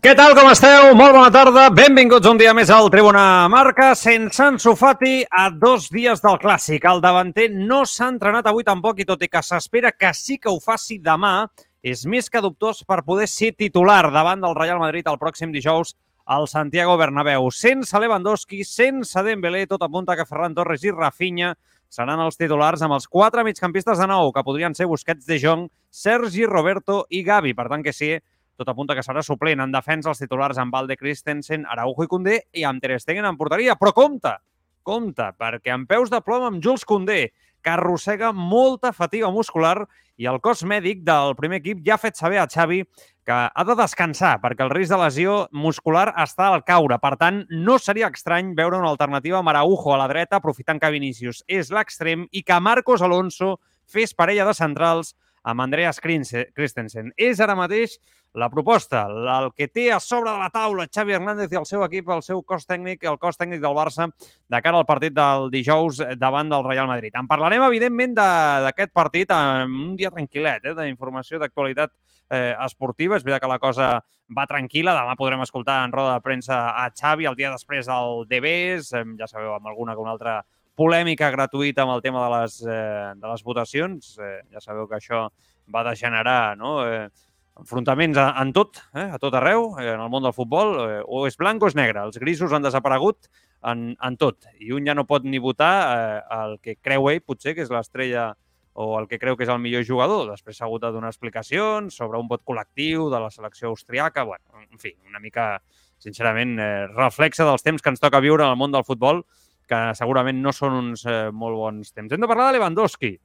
Què tal, com esteu? Molt bona tarda. Benvinguts un dia més al Tribuna Marca. Sense Ansu Fati a dos dies del Clàssic. El davanter no s'ha entrenat avui tampoc i tot i que s'espera que sí que ho faci demà, és més que dubtós per poder ser titular davant del Real Madrid el pròxim dijous al Santiago Bernabéu. Sense Lewandowski, sense Dembélé, tot apunta que Ferran Torres i Rafinha seran els titulars amb els quatre migcampistes de nou, que podrien ser Busquets de Jong, Sergi Roberto i Gavi. Per tant que sí, tot apunta que serà suplent en defensa els titulars amb Valde Christensen, Araujo i Condé i amb Ter Stegen en porteria. Però compte, compte, perquè amb peus de plom amb Jules Condé, que arrossega molta fatiga muscular i el cos mèdic del primer equip ja ha fet saber a Xavi que ha de descansar perquè el risc de lesió muscular està al caure. Per tant, no seria estrany veure una alternativa amb Araujo a la dreta, aprofitant que Vinícius és l'extrem i que Marcos Alonso fes parella de centrals amb Andreas Christensen. És ara mateix la proposta, el que té a sobre de la taula Xavi Hernández i el seu equip, el seu cos tècnic, el cos tècnic del Barça, de cara al partit del dijous davant del Real Madrid. En parlarem, evidentment, d'aquest partit en un dia tranquil·let, eh, d'informació d'actualitat eh, esportiva. És veritat que la cosa va tranquil·la. Demà podrem escoltar en roda de premsa a Xavi el dia després del DBs, ja sabeu, amb alguna que una altra polèmica gratuïta amb el tema de les, eh, de les votacions. Eh, ja sabeu que això va degenerar no? eh, enfrontaments en tot, eh, a tot arreu, eh, en el món del futbol, eh, o és blanc o és negre. Els grisos han desaparegut en, en tot. I un ja no pot ni votar eh, el que creu ell, potser, que és l'estrella o el que creu que és el millor jugador. Després s'ha hagut de donar explicacions sobre un vot col·lectiu de la selecció austriaca. bueno, en fi, una mica, sincerament, eh, reflexa dels temps que ens toca viure en el món del futbol, que segurament no són uns eh, molt bons temps. Hem de parlar de Lewandowski.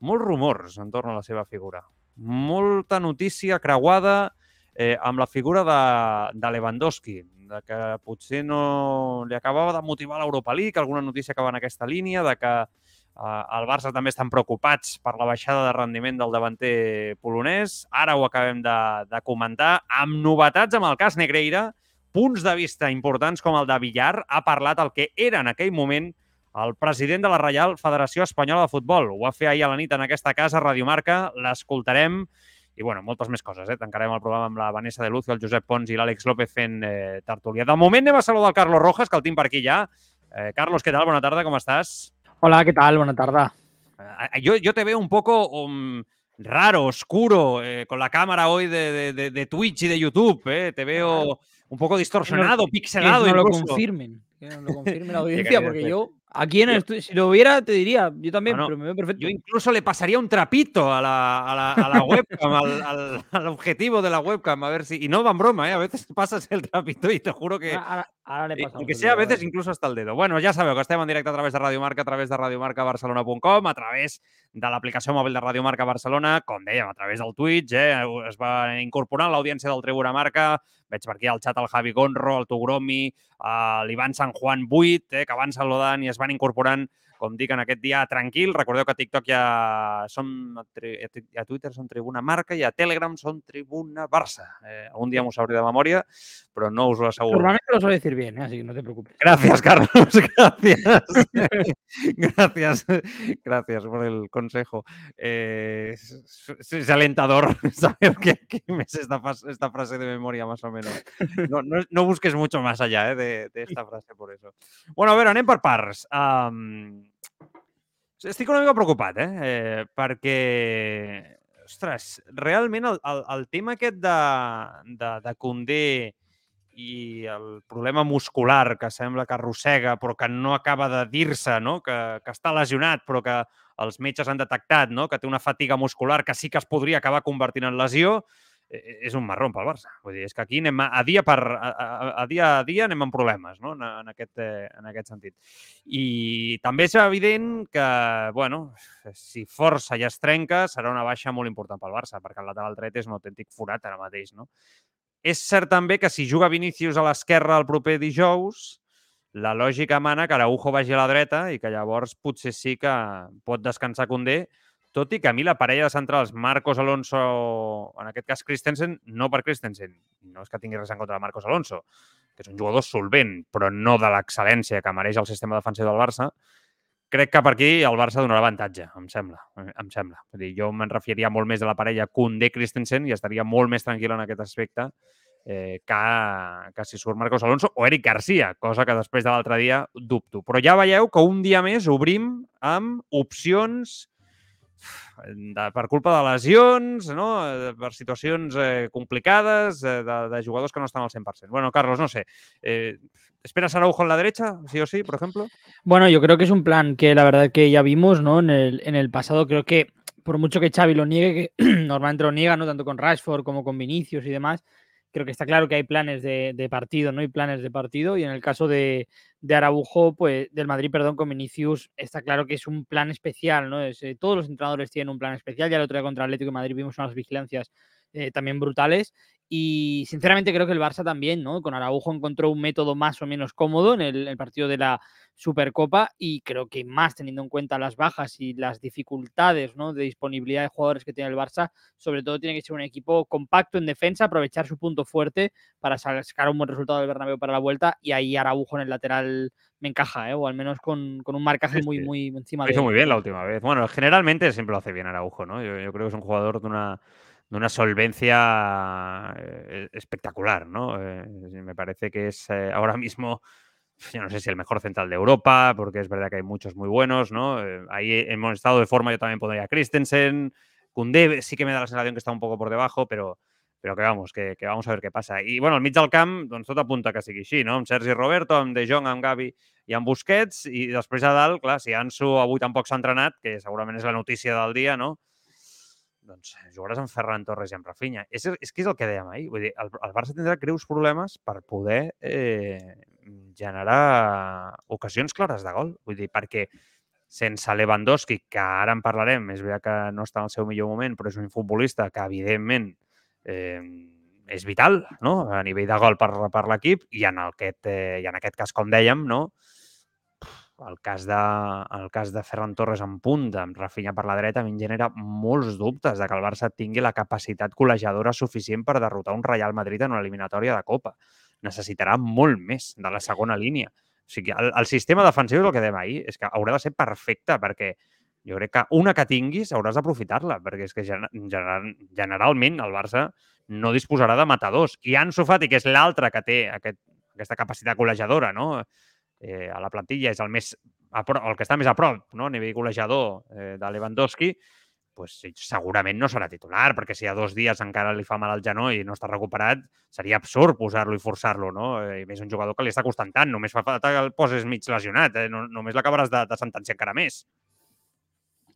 Molts rumors entorn a la seva figura molta notícia creuada eh, amb la figura de, de Lewandowski, de que potser no li acabava de motivar l'Europa League, alguna notícia que va en aquesta línia, de que eh, el Barça també estan preocupats per la baixada de rendiment del davanter polonès. Ara ho acabem de, de comentar, amb novetats amb el cas Negreira, punts de vista importants com el de Villar, ha parlat el que era en aquell moment el president de la Reial Federació Espanyola de Futbol. Ho va fer ahir a la nit en aquesta casa, Radio Marca, l'escoltarem i, bueno, moltes més coses. Eh? Tancarem el programa amb la Vanessa de Lucio, el Josep Pons i l'Àlex López fent eh, tertúlia. De moment anem a saludar el Carlos Rojas, que el tinc per aquí ja. Eh, Carlos, què tal? Bona tarda, com estàs? Hola, ¿qué tal? Buena tarde. Eh, yo, yo te veo un poco um, raro, oscuro, eh, con la cámara hoy de, de, de, de, Twitch y de YouTube. Eh. Te veo un poco distorsionado, que no, pixelado. Que no lo confirmen, que no lo confirmen la audiencia, porque yo Aquí en el estudio, si lo hubiera, te diría, yo también, no, no. pero me veo perfecto. Yo incluso le pasaría un trapito a la, a la, a la webcam, al, al, al, objetivo de la webcam, a ver si. Y no van broma, ¿eh? A veces pasas el trapito y te juro que. Ahora le que sea a veces incluso hasta el dedo. Bueno, ja sabeu que estem en directe a través de Radio Marca, a través de radiomarcabarcelona.com, a través de l'aplicació mòbil de Radio Marca Barcelona, com dèiem, a través del Twitch, eh? es va incorporant l'audiència del Tribuna Marca, veig per aquí al xat el Javi Gonro, el Tugromi, eh, l'Ivan San Juan 8, eh, que van saludant i es van incorporant com dic, en aquest dia tranquil. Recordeu que a TikTok ja som, a Twitter som Tribuna Marca i a Telegram som Tribuna Barça. Eh, un dia m'ho sabré de memòria, però no us ho asseguro. Normalmente lo suele decir bien, ¿eh? así que no te preocupes. Gracias, Carlos. Gracias. gracias. Gracias por el consejo. Eh, es, es, alentador saber que, que me sé esta, esta, frase de memoria, más o menos. No, no, no busques mucho más allá eh, de, de, esta frase, por eso. Bueno, a veure, anem per parts. Um, estic una mica preocupat, eh? eh perquè, ostres, realment el, el, el tema aquest de, de, de Condé i el problema muscular que sembla que arrossega però que no acaba de dir-se, no? que, que està lesionat però que els metges han detectat no? que té una fatiga muscular que sí que es podria acabar convertint en lesió, és un marró pel Barça. Vull dir, és que aquí anem a, a dia per a, a, a dia a dia anem amb problemes no? en, en, aquest, eh, en aquest sentit. I també és evident que, bueno, si força ja es trenca, serà una baixa molt important pel Barça, perquè el lateral dret és un autèntic forat ara mateix. No? És cert també que si juga Vinícius a l'esquerra el proper dijous, la lògica mana que Araujo vagi a la dreta i que llavors potser sí que pot descansar Condé, tot i que a mi la parella de centrals Marcos Alonso, en aquest cas Christensen, no per Christensen, no és que tingui res en contra de Marcos Alonso, que és un jugador solvent, però no de l'excel·lència que mereix el sistema defensiu del Barça, crec que per aquí el Barça donarà avantatge, em sembla. Em sembla. Vull dir, jo me'n refiaria molt més de la parella Koundé-Christensen i estaria molt més tranquil en aquest aspecte eh, que, que si surt Marcos Alonso o Eric Garcia, cosa que després de l'altre dia dubto. Però ja veieu que un dia més obrim amb opcions de, culpa de lesions, no? per situacions eh, complicades, eh, de, de jugadors que no estan al 100%. Bueno, Carlos, no sé. Eh, ¿Esperas Araujo en la derecha, sí o sí, por ejemplo? Bueno, yo creo que es un plan que la verdad que ya vimos ¿no? en, el, en el pasado. Creo que por mucho que Xavi lo niegue, que normalmente lo niega, ¿no? tanto con Rashford como con Vinicius y demás, creo que está claro que hay planes de, partido, ¿no? Hay planes de partido y en el caso de, de, Araujo, pues del Madrid, perdón, con Vinicius, está claro que es un plan especial, ¿no? Es, eh, todos los entrenadores tienen un plan especial. Ya el otro día contra Atlético de Madrid vimos unas vigilancias eh, también brutales y sinceramente creo que el Barça también, ¿no? Con Araujo encontró un método más o menos cómodo en el, partido de la Supercopa y creo que más teniendo en cuenta las bajas y las dificultades ¿no? de disponibilidad de jugadores que tiene el Barça, sobre todo tiene que ser un equipo compacto en defensa, aprovechar su punto fuerte para sacar un buen resultado del Bernabéu para la vuelta y ahí Araujo en el lateral me encaja, ¿eh? o al menos con, un marcaje muy, muy encima. Hizo muy bien la última vez. Bueno, generalmente siempre lo hace bien Araujo, ¿no? yo creo que es un jugador de una de una solvencia eh, espectacular, ¿no? Eh, me parece que es eh, ahora mismo, yo no sé si el mejor central de Europa, porque es verdad que hay muchos muy buenos, ¿no? ahí hemos estado de forma, yo también pondría a Christensen, Kunde sí que me da la sensación que está un poco por debajo, pero, pero que vamos, que, vamos a ver qué pasa. Y bueno, el mig camp, doncs apunta que sigui així, no? Amb Sergi Roberto, amb De Jong, amb Gavi i amb Busquets, i després a dalt, clar, si Ansu avui tampoc s'ha entrenat, que segurament és la notícia del dia, no? Doncs jugaràs amb Ferran Torres i amb Rafinha. És, és que és el que dèiem ahir. Vull dir, el, el Barça tindrà greus problemes per poder eh, generar ocasions clares de gol. Vull dir, perquè sense Lewandowski, que ara en parlarem, és veritat que no està en el seu millor moment, però és un futbolista que, evidentment, eh, és vital no? a nivell de gol per, per l'equip i en, aquest, eh, i en aquest cas, com dèiem, no? El cas de, el cas de Ferran Torres en punta, amb Rafinha per la dreta, a mi em genera molts dubtes de que el Barça tingui la capacitat col·legiadora suficient per derrotar un Real Madrid en una eliminatòria de Copa. Necessitarà molt més de la segona línia. O sigui, el, el sistema defensiu és el que dèiem ahir, és que haurà de ser perfecte, perquè jo crec que una que tinguis hauràs d'aprofitar-la, perquè és que general, generalment el Barça no disposarà de matadors. I Ansu Fati, que és l'altre que té aquest, aquesta capacitat col·legiadora, no? Eh, a la plantilla és el, més a prop, el que està més a prop no? a nivell golejador eh, de Lewandowski, pues, segurament no serà titular, perquè si a dos dies encara li fa mal al genoll i no està recuperat, seria absurd posar-lo i forçar-lo, no? Eh, I més un jugador que li està costant tant, només fa falta que el poses mig lesionat, eh? no, només l'acabaràs de, de sentenciar encara més.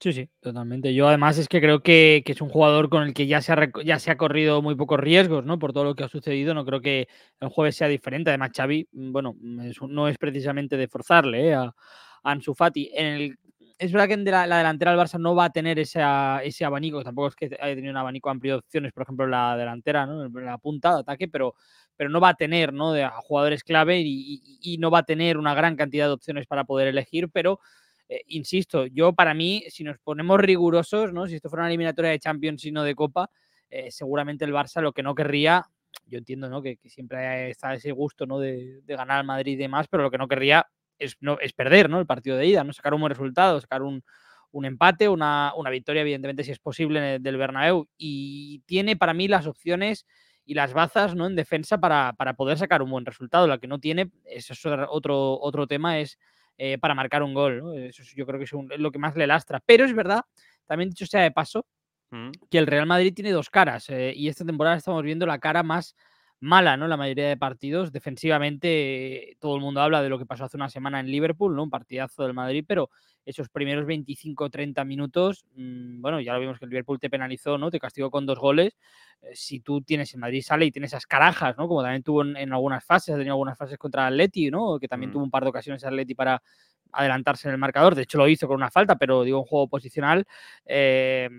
Sí, sí, totalmente. Yo además es que creo que, es un jugador con el que ya se, ha, ya se ha corrido muy pocos riesgos, ¿no? Por todo lo que ha sucedido. No creo que el jueves sea diferente. Además, Xavi, mm, bueno, no es precisamente de forzarle ¿eh? a, Ansu Fati. es verdad que en la, delantera del Barça no va a tener ese abanico, tampoco es que haya tenido un abanico amplio de opciones, por ejemplo, en la delantera, ¿no? En la punta de ataque, pero, pero no va a tener, ¿no? De jugadores clave y no va a tener una gran cantidad de opciones para poder elegir, pero eh, insisto, yo para mí, si nos ponemos rigurosos, ¿no? Si esto fuera una eliminatoria de Champions y no de Copa, eh, seguramente el Barça lo que no querría, yo entiendo, ¿no? Que, siempre está ese gusto, ¿no? De, ganar al Madrid y demás, pero lo que no querría es, no, es perder, ¿no? El partido de ida, ¿no? Sacar un buen resultado, sacar un, empate, una, victoria, evidentemente, si es posible, del Bernabéu. Y tiene para mí las opciones y las bazas ¿no? en defensa para, para, poder sacar un buen resultado. La que no tiene, eso es otro, otro tema, es eh, para marcar un gol. Eso yo creo que es, lo que más le lastra. Pero es verdad, también dicho sea de paso, mm. que el Real Madrid tiene dos caras. Eh, y esta temporada estamos viendo la cara más, mala, ¿no? La mayoría de partidos. Defensivamente, todo el mundo habla de lo que pasó hace una semana en Liverpool, ¿no? Un partidazo del Madrid, pero esos primeros 25-30 minutos, mm, bueno, ya lo vimos que el Liverpool te penalizó, ¿no? Te castigó con dos goles. Eh, si tú tienes el Madrid sale y tienes esas carajas, ¿no? Como también tuvo en, algunas fases, ha tenido algunas fases contra Atleti, ¿no? Que también mm. tuvo un par de ocasiones Atleti para adelantarse en el marcador. De hecho, lo hizo con una falta, pero digo, un juego posicional. Eh,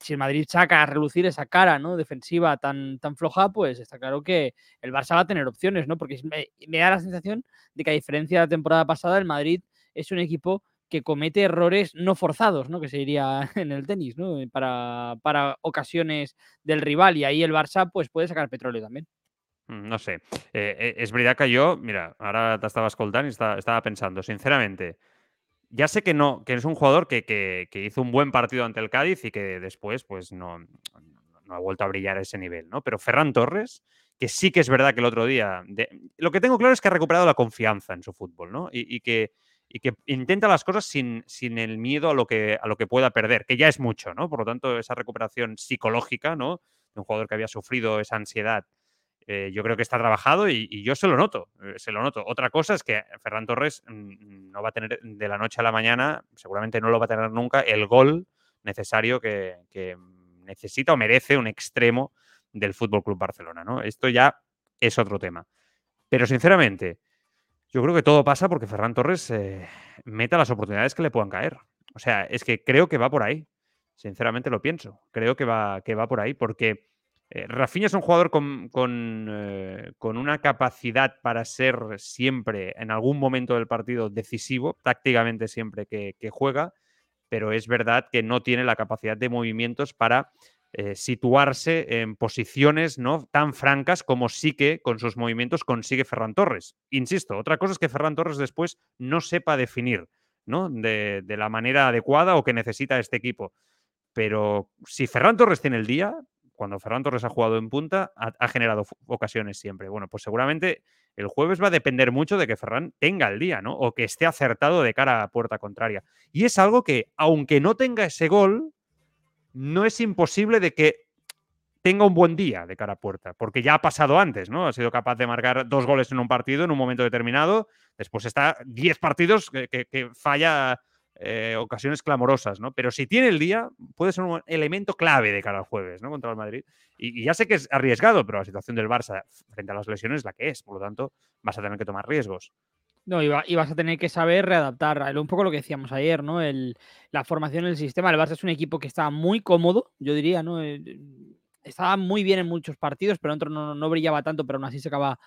si el Madrid saca a relucir esa cara ¿no? defensiva tan, tan floja, pues está claro que el Barça va a tener opciones, ¿no? Porque me, da la sensación de que a diferencia de la temporada pasada, el Madrid es un equipo que comete errores no forzados, ¿no? Que se diría en el tenis, ¿no? Para, para ocasiones del rival. Y ahí el Barça, pues, puede sacar petróleo también. Mm, no sé. Eh, es verdad que yo, mira, ahora te estaba escoltando y estaba, pensando, sinceramente, ya sé que no, que es un jugador que, hizo un buen partido ante el Cádiz y que después, pues, no, no ha vuelto a brillar a ese nivel, ¿no? Pero Ferran Torres, que sí que es verdad que el otro día. lo que tengo claro es que ha recuperado la confianza en su fútbol, ¿no? y que y que intenta las cosas sin, sin el miedo a lo, que, a lo que pueda perder, que ya es mucho, ¿no? Por lo tanto, esa recuperación psicológica, ¿no? De un jugador que había sufrido esa ansiedad, eh, yo creo que está trabajado y, yo se lo noto, eh, se lo noto. Otra cosa es que Ferran Torres mm, no va a tener de la noche a la mañana, seguramente no lo va a tener nunca, el gol necesario que, necesita o merece un extremo del Fútbol Club Barcelona, ¿no? Esto ya es otro tema. Pero sinceramente, yo creo que todo pasa porque Ferran Torres eh, meta las oportunidades que le puedan caer. O sea, es que creo que va por ahí. Sinceramente lo pienso. Creo que va, que va por ahí porque eh, Rafinha es un jugador con, eh, con, una capacidad para ser siempre, en algún momento del partido, decisivo, tácticamente siempre que, juega, pero es verdad que no tiene la capacidad de movimientos para eh, situarse en posiciones no tan francas como sí que con sus movimientos consigue Ferran Torres. Insisto, otra cosa es que Ferran Torres después no sepa definir ¿no? De, la manera adecuada o que necesita este equipo. Pero si Ferran Torres tiene el día, cuando Ferran Torres ha jugado en punta, ha, generado ocasiones siempre. Bueno, pues seguramente el jueves va a depender mucho de que Ferran tenga el día, ¿no? O que esté acertado de cara a puerta contraria. Y es algo que, aunque no tenga ese gol, no es imposible de que tenga un buen día de cara a puerta, porque ya ha pasado antes, ¿no? Ha sido capaz de marcar dos goles en un partido en un momento determinado, después está 10 partidos que, falla eh, ocasiones clamorosas, ¿no? Pero si tiene el día, puede ser un elemento clave de cara al jueves, ¿no? Contra el Madrid. Y, ya sé que es arriesgado, pero la situación del Barça frente a las lesiones es la que es, por lo tanto, vas a tener que tomar riesgos. No, y, vas a tener que saber readaptar. Un poco lo que decíamos ayer, ¿no? El, la formación el sistema. El Barça es un equipo que está muy cómodo, yo diría, ¿no? Eh, estaba muy bien en muchos partidos, pero otro no, no brillaba tanto, pero aún así se acaba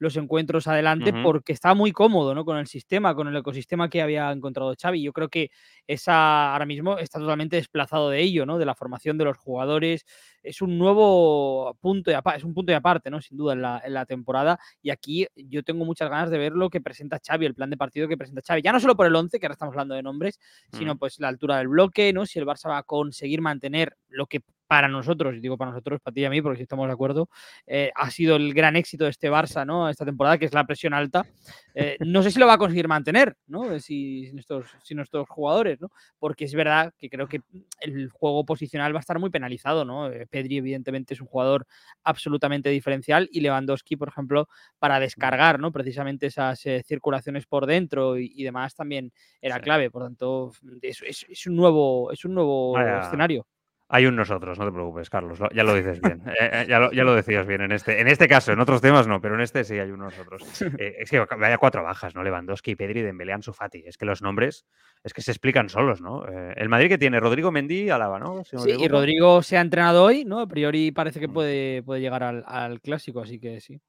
los encuentros adelante porque está muy cómodo ¿no? con el sistema, con el ecosistema que había encontrado Xavi. Yo creo que esa ahora mismo está totalmente desplazado de ello, ¿no? de la formación de los jugadores. Es un nuevo punto de, es un punto de aparte, ¿no? sin duda, en la, en la, temporada. Y aquí yo tengo muchas ganas de ver lo que presenta Xavi, el plan de partido que presenta Xavi. Ya no solo por el 11, que ahora estamos hablando de nombres, sino mm. pues la altura del bloque, ¿no? si el Barça va a conseguir mantener lo que para nosotros, y digo para nosotros, para ti y a mí, porque si estamos de acuerdo, eh, ha sido el gran éxito de este Barça, ¿no? Esta temporada, que es la presión alta. Eh, no sé si lo va a conseguir mantener, ¿no? Si, si, nuestros, si nuestros jugadores, ¿no? Porque es verdad que creo que el juego posicional va a estar muy penalizado, ¿no? Eh, Pedri, evidentemente, es un jugador absolutamente diferencial y Lewandowski, por ejemplo, para descargar, ¿no? Precisamente esas circulaciones por dentro y, demás también era clave. Por tanto, es, es, un nuevo, es un nuevo escenario. Hay un nosotros, no te preocupes, Carlos, ya lo dices bien. Eh, eh, ya, lo, decías bien en este, en este caso, en otros temas no, pero en este sí hay un nosotros. Eh, es que vaya cuatro bajas, ¿no? Lewandowski, Pedri, Dembélé, Ansu Fati. Es que los nombres es que se explican solos, ¿no? el Madrid que tiene Rodrigo Mendy, Alaba, ¿no? sí, y Rodrigo se ha entrenado hoy, ¿no? A priori parece que mm. puede, puede llegar al, al clásico, así que sí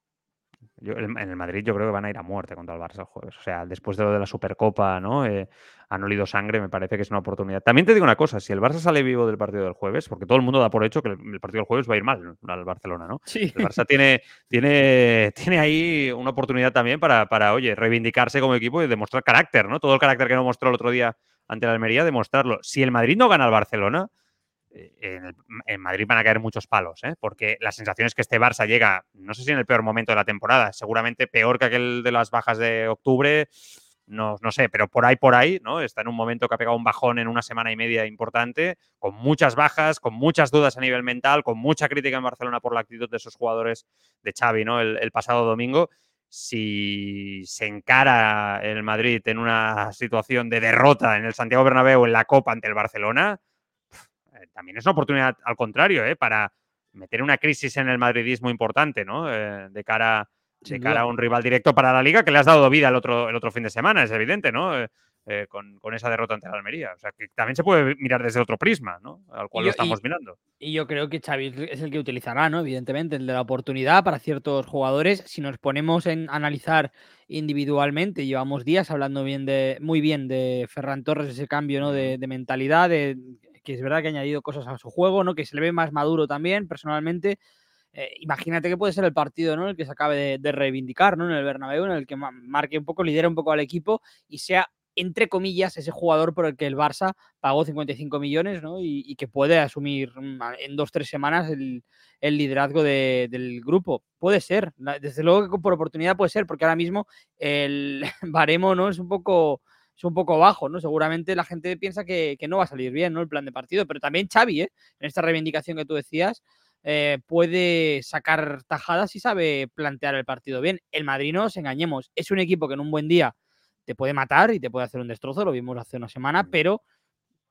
en el Madrid yo creo que van a ir a muerte contra el Barça el jueves. O sea, después de lo de la Supercopa, ¿no? Eh, han olido sangre, me parece que es una oportunidad. También te digo una cosa, si el Barça sale vivo del partido del jueves, porque todo el mundo da por hecho que el, partido del jueves va a ir mal al Barcelona, ¿no? Sí. El Barça tiene, tiene, tiene ahí una oportunidad también para, para, oye, reivindicarse como equipo y demostrar carácter, ¿no? Todo el carácter que no mostró el otro día ante la Almería, demostrarlo. Si el Madrid no gana al Barcelona, eh, en, Madrid van a caer muchos palos, ¿eh? porque la sensación es que este Barça llega, no sé si en el peor momento de la temporada, seguramente peor que aquel de las bajas de octubre, no, no sé, pero por ahí, por ahí, ¿no? Está en un momento que ha pegado un bajón en una semana y media importante, con muchas bajas, con muchas dudas a nivel mental, con mucha crítica en Barcelona por la actitud de esos jugadores de Xavi, ¿no? El, pasado domingo. Si se encara el Madrid en una situación de derrota en el Santiago Bernabéu en la Copa ante el Barcelona, también es una oportunidad al contrario, ¿eh? Para meter una crisis en el madridismo importante, ¿no? Eh, de cara de cara a un rival directo para la liga que le has dado vida el otro, el otro fin de semana, es evidente, ¿no? Eh, eh, con, esa derrota ante la Almería. O sea, que también se puede mirar desde otro prisma, ¿no? Al cual lo estamos mirando. Y yo creo que Xavi es el que utilizará, ¿no? Evidentemente, el de la oportunidad para ciertos jugadores. Si nos ponemos en analizar individualmente, llevamos días hablando bien de, muy bien de Ferran Torres, ese cambio, ¿no? De, de mentalidad, de, que es verdad que ha añadido cosas a su juego, ¿no? Que se le ve más maduro también, personalmente. Eh, imagínate que puede ser el partido ¿no? el que se acabe de, reivindicar ¿no? en el Bernabéu, en el que marque un poco, lidera un poco al equipo y sea, entre comillas, ese jugador por el que el Barça pagó 55 millones ¿no? y, que puede asumir mm, en dos, tres semanas el, liderazgo del grupo. Puede ser, desde luego que por oportunidad puede ser, porque ahora mismo el baremo ¿no? es un poco es un poco bajo, ¿no? Seguramente la gente piensa que, que, no va a salir bien, ¿no? El plan de partido, pero también Xavi, ¿eh? En esta reivindicación que tú decías, eh, puede sacar tajadas y sabe plantear el partido bien. El Madrid no nos engañemos, es un equipo que en un buen día te puede matar y te puede hacer un destrozo, lo vimos hace una semana, pero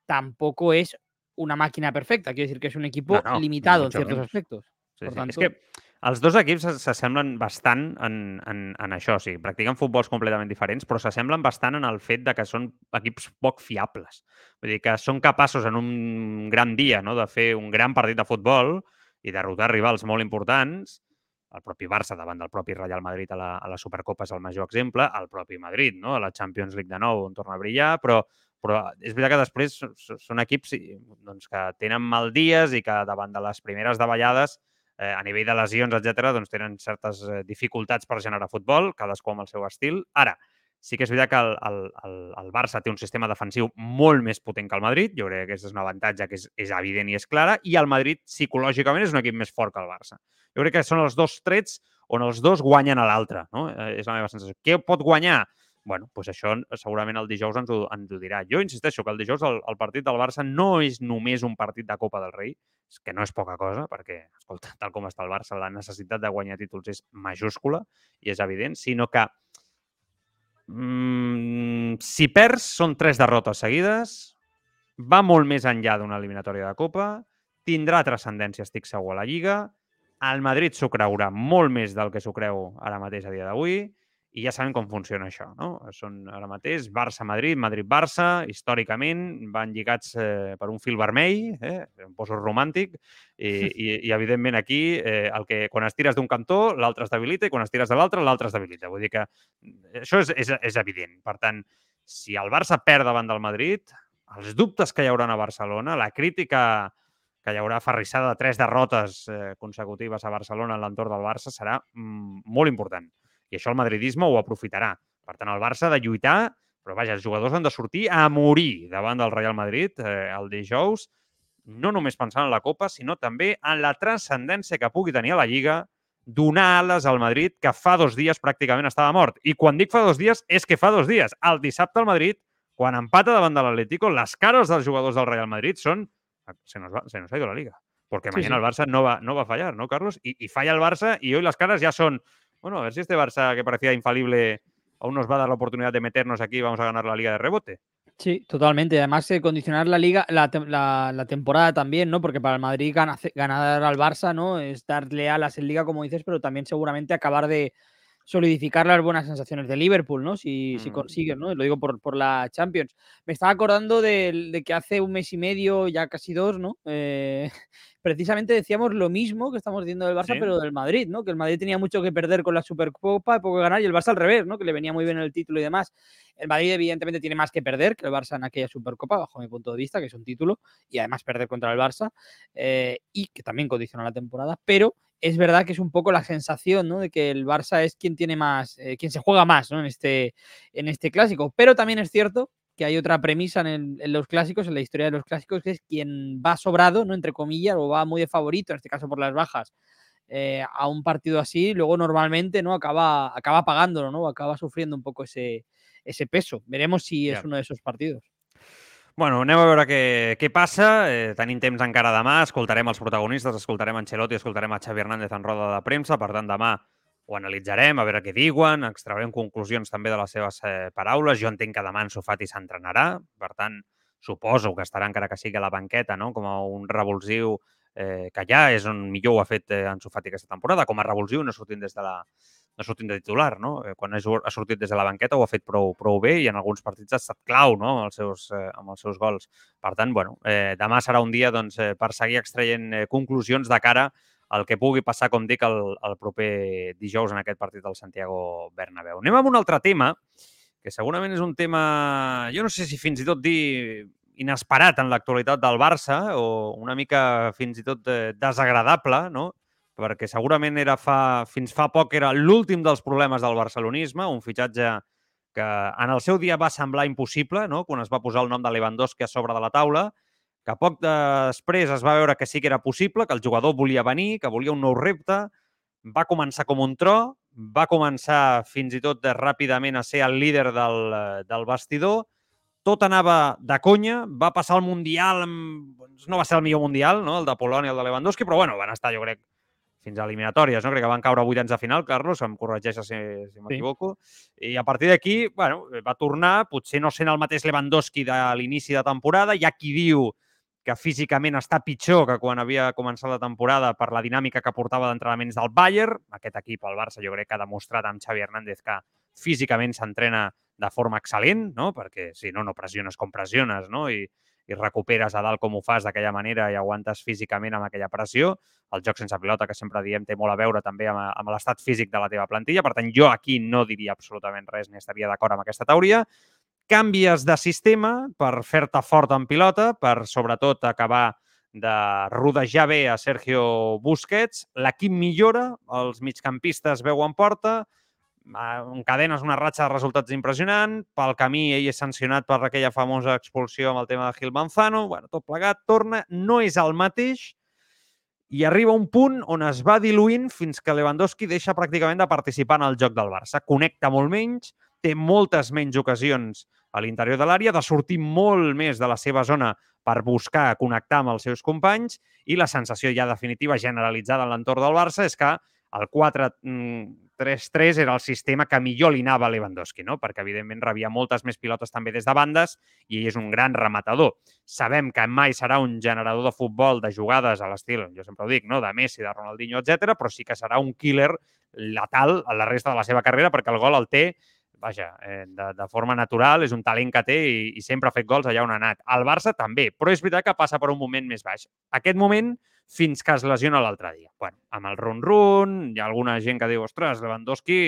tampoco es una máquina perfecta, quiero decir que es un equipo limitado en ciertos aspectos. Es que los dos equipos se asemblan bastante en, en, en això, o sigui, practiquen futbols completament diferents, però s'assemblen bastant en el fet de que són equips poc fiables. Vull dir que són capaços en un gran dia no, de fer un gran partit de futbol, i derrotar rivals molt importants, el propi Barça davant del propi Real Madrid a la, a la Supercopa és el major exemple, el propi Madrid, no? a la Champions League de nou on torna a brillar, però, però és veritat que després són equips doncs, que tenen mal dies i que davant de les primeres davallades eh, a nivell de lesions, etc., doncs tenen certes eh, dificultats per generar futbol, cadascú amb el seu estil. Ara, Sí que és veritat que el, el, el, el Barça té un sistema defensiu molt més potent que el Madrid. Jo crec que aquest és un avantatge que és, és evident i és clara. I el Madrid, psicològicament, és un equip més fort que el Barça. Jo crec que són els dos trets on els dos guanyen a l'altre. No? Eh, és la meva sensació. Què pot guanyar? Bueno, doncs això segurament el dijous ens ho, ens ho dirà. Jo insisteixo que el dijous el, el partit del Barça no és només un partit de Copa del Rei, que no és poca cosa, perquè, escolta, tal com està el Barça, la necessitat de guanyar títols és majúscula i és evident, sinó que Mm, si perds, són tres derrotes seguides, va molt més enllà d'una eliminatòria de Copa, tindrà transcendència, estic segur, a la Lliga, el Madrid s'ho creurà molt més del que s'ho creu ara mateix a dia d'avui, i ja sabem com funciona això, no? Són ara mateix Barça-Madrid, Madrid-Barça, històricament van lligats eh, per un fil vermell, eh? em poso romàntic, i, i, i evidentment aquí eh, el que quan es tires d'un cantó l'altre es debilita i quan es tires de l'altre l'altre es debilita. Vull dir que mm, això és, és, és evident. Per tant, si el Barça perd davant del Madrid, els dubtes que hi haurà a Barcelona, la crítica que hi haurà ferrissada de tres derrotes eh, consecutives a Barcelona en l'entorn del Barça serà mm, molt important. I això el madridisme ho aprofitarà. Per tant, el Barça ha de lluitar, però vaja, els jugadors han de sortir a morir davant del Real Madrid eh, el dijous, no només pensant en la Copa, sinó també en la transcendència que pugui tenir a la Lliga donar ales al Madrid, que fa dos dies pràcticament estava mort. I quan dic fa dos dies, és que fa dos dies. El dissabte al Madrid, quan empata davant de l'Atlético, les cares dels jugadors del Real Madrid són... Se nos, va, se nos ha ido la Liga. Porque mañana sí, sí. el Barça no va, no va a fallar, ¿no, Carlos? Y, y falla el Barça y hoy las caras ya son bueno, a ver si este Barça que parecía infalible aún nos va a dar la oportunidad de meternos aquí y vamos a ganar la liga de rebote. Sí, totalmente. Además, eh, condicionar la liga, la, la, la, temporada también, ¿no? Porque para el Madrid ganar al Barça, ¿no? Es darle alas en liga, como dices, pero también seguramente acabar de solidificar las buenas sensaciones de Liverpool, ¿no? Si, mm. si consigues, ¿no? Lo digo por, por, la Champions. Me estaba acordando de, de, que hace un mes y medio, ya casi dos, ¿no? Eh, precisamente decíamos lo mismo que estamos diciendo del Barça, pero del Madrid, ¿no? Que el Madrid tenía mucho que perder con la Supercopa, y poco que ganar, y el Barça al revés, ¿no? Que le venía muy bien el título y demás. El Madrid, evidentemente, tiene más que perder que el Barça en aquella Supercopa, bajo mi punto de vista, que es un título, y además perder contra el Barça, eh, y que también condiciona la temporada, pero es verdad que es un poco la sensación, ¿no? De que el Barça es quien tiene más, eh, quien se juega más, ¿no? En este, en este clásico. Pero también es cierto que hay otra premisa en, los clásicos, en la historia de los clásicos, que es quien va sobrado, ¿no? Entre comillas, o va muy de favorito, en este caso por las bajas, eh, a un partido así, luego normalmente, ¿no? Acaba, acaba pagándolo, ¿no? Acaba sufriendo un poco ese, ese peso. Veremos si es uno de esos partidos. Bueno, anem a veure què, què passa. Eh, tenim temps encara demà, escoltarem els protagonistes, escoltarem Ancelotti, escoltarem a Xavi Hernández en roda de premsa, per tant, demà ho analitzarem, a veure què diuen, extraurem conclusions també de les seves eh, paraules. Jo entenc que demà en Sofati s'entrenarà, per tant, suposo que estarà encara que sigui a la banqueta, no? com a un revulsiu eh, que ja és on millor ho ha fet eh, Sofati aquesta temporada, com a revulsiu no sortint des de la, no sortint de titular, no? Eh, quan ha sortit des de la banqueta ho ha fet prou, prou bé i en alguns partits ha estat clau no? amb, els seus, eh, amb els seus gols. Per tant, bueno, eh, demà serà un dia doncs, eh, per seguir extraient eh, conclusions de cara al que pugui passar, com dic, el, el proper dijous en aquest partit del Santiago Bernabéu. Anem amb un altre tema, que segurament és un tema, jo no sé si fins i tot dir inesperat en l'actualitat del Barça o una mica fins i tot eh, desagradable, no? perquè segurament era fa, fins fa poc era l'últim dels problemes del barcelonisme, un fitxatge que en el seu dia va semblar impossible, no? quan es va posar el nom de Lewandowski a sobre de la taula, que poc després es va veure que sí que era possible, que el jugador volia venir, que volia un nou repte, va començar com un tro, va començar fins i tot de, ràpidament a ser el líder del, del vestidor, tot anava de conya, va passar el Mundial, amb... Doncs no va ser el millor Mundial, no? el de Polònia, el de Lewandowski, però bueno, van estar, jo crec, fins a eliminatòries, no? Crec que van caure vuitens de final, Carlos, em corregeix si, si m'equivoco. Sí. I a partir d'aquí, bueno, va tornar, potser no sent el mateix Lewandowski de l'inici de temporada, hi ha qui diu que físicament està pitjor que quan havia començat la temporada per la dinàmica que portava d'entrenaments del Bayern. Aquest equip, el Barça, jo crec que ha demostrat amb Xavi Hernández que físicament s'entrena de forma excel·lent, no? perquè si no, no pressiones com pressiones, no? I, i recuperes a dalt com ho fas d'aquella manera i aguantes físicament amb aquella pressió. El joc sense pilota, que sempre diem, té molt a veure també amb, amb l'estat físic de la teva plantilla. Per tant, jo aquí no diria absolutament res ni estaria d'acord amb aquesta teoria. Canvies de sistema per fer-te fort en pilota, per sobretot acabar de rodejar bé a Sergio Busquets. L'equip millora, els migcampistes veuen porta, encadenes una ratxa de resultats impressionant, pel camí ell és sancionat per aquella famosa expulsió amb el tema de Gil Manzano, bueno, tot plegat, torna, no és el mateix i arriba un punt on es va diluint fins que Lewandowski deixa pràcticament de participar en el joc del Barça. Connecta molt menys, té moltes menys ocasions a l'interior de l'àrea, de sortir molt més de la seva zona per buscar connectar amb els seus companys i la sensació ja definitiva generalitzada en l'entorn del Barça és que el 4-3-3 era el sistema que millor li anava a Lewandowski, no? perquè evidentment rebia moltes més pilotes també des de bandes i ell és un gran rematador. Sabem que mai serà un generador de futbol de jugades a l'estil, jo sempre ho dic, no? de Messi, de Ronaldinho, etc, però sí que serà un killer letal a la resta de la seva carrera perquè el gol el té vaja, eh, de, de forma natural, és un talent que té i, i sempre ha fet gols allà on ha anat. El Barça també, però és veritat que passa per un moment més baix. Aquest moment fins que es lesiona l'altre dia. Bueno, amb el run-run, hi ha alguna gent que diu, ostres, Lewandowski,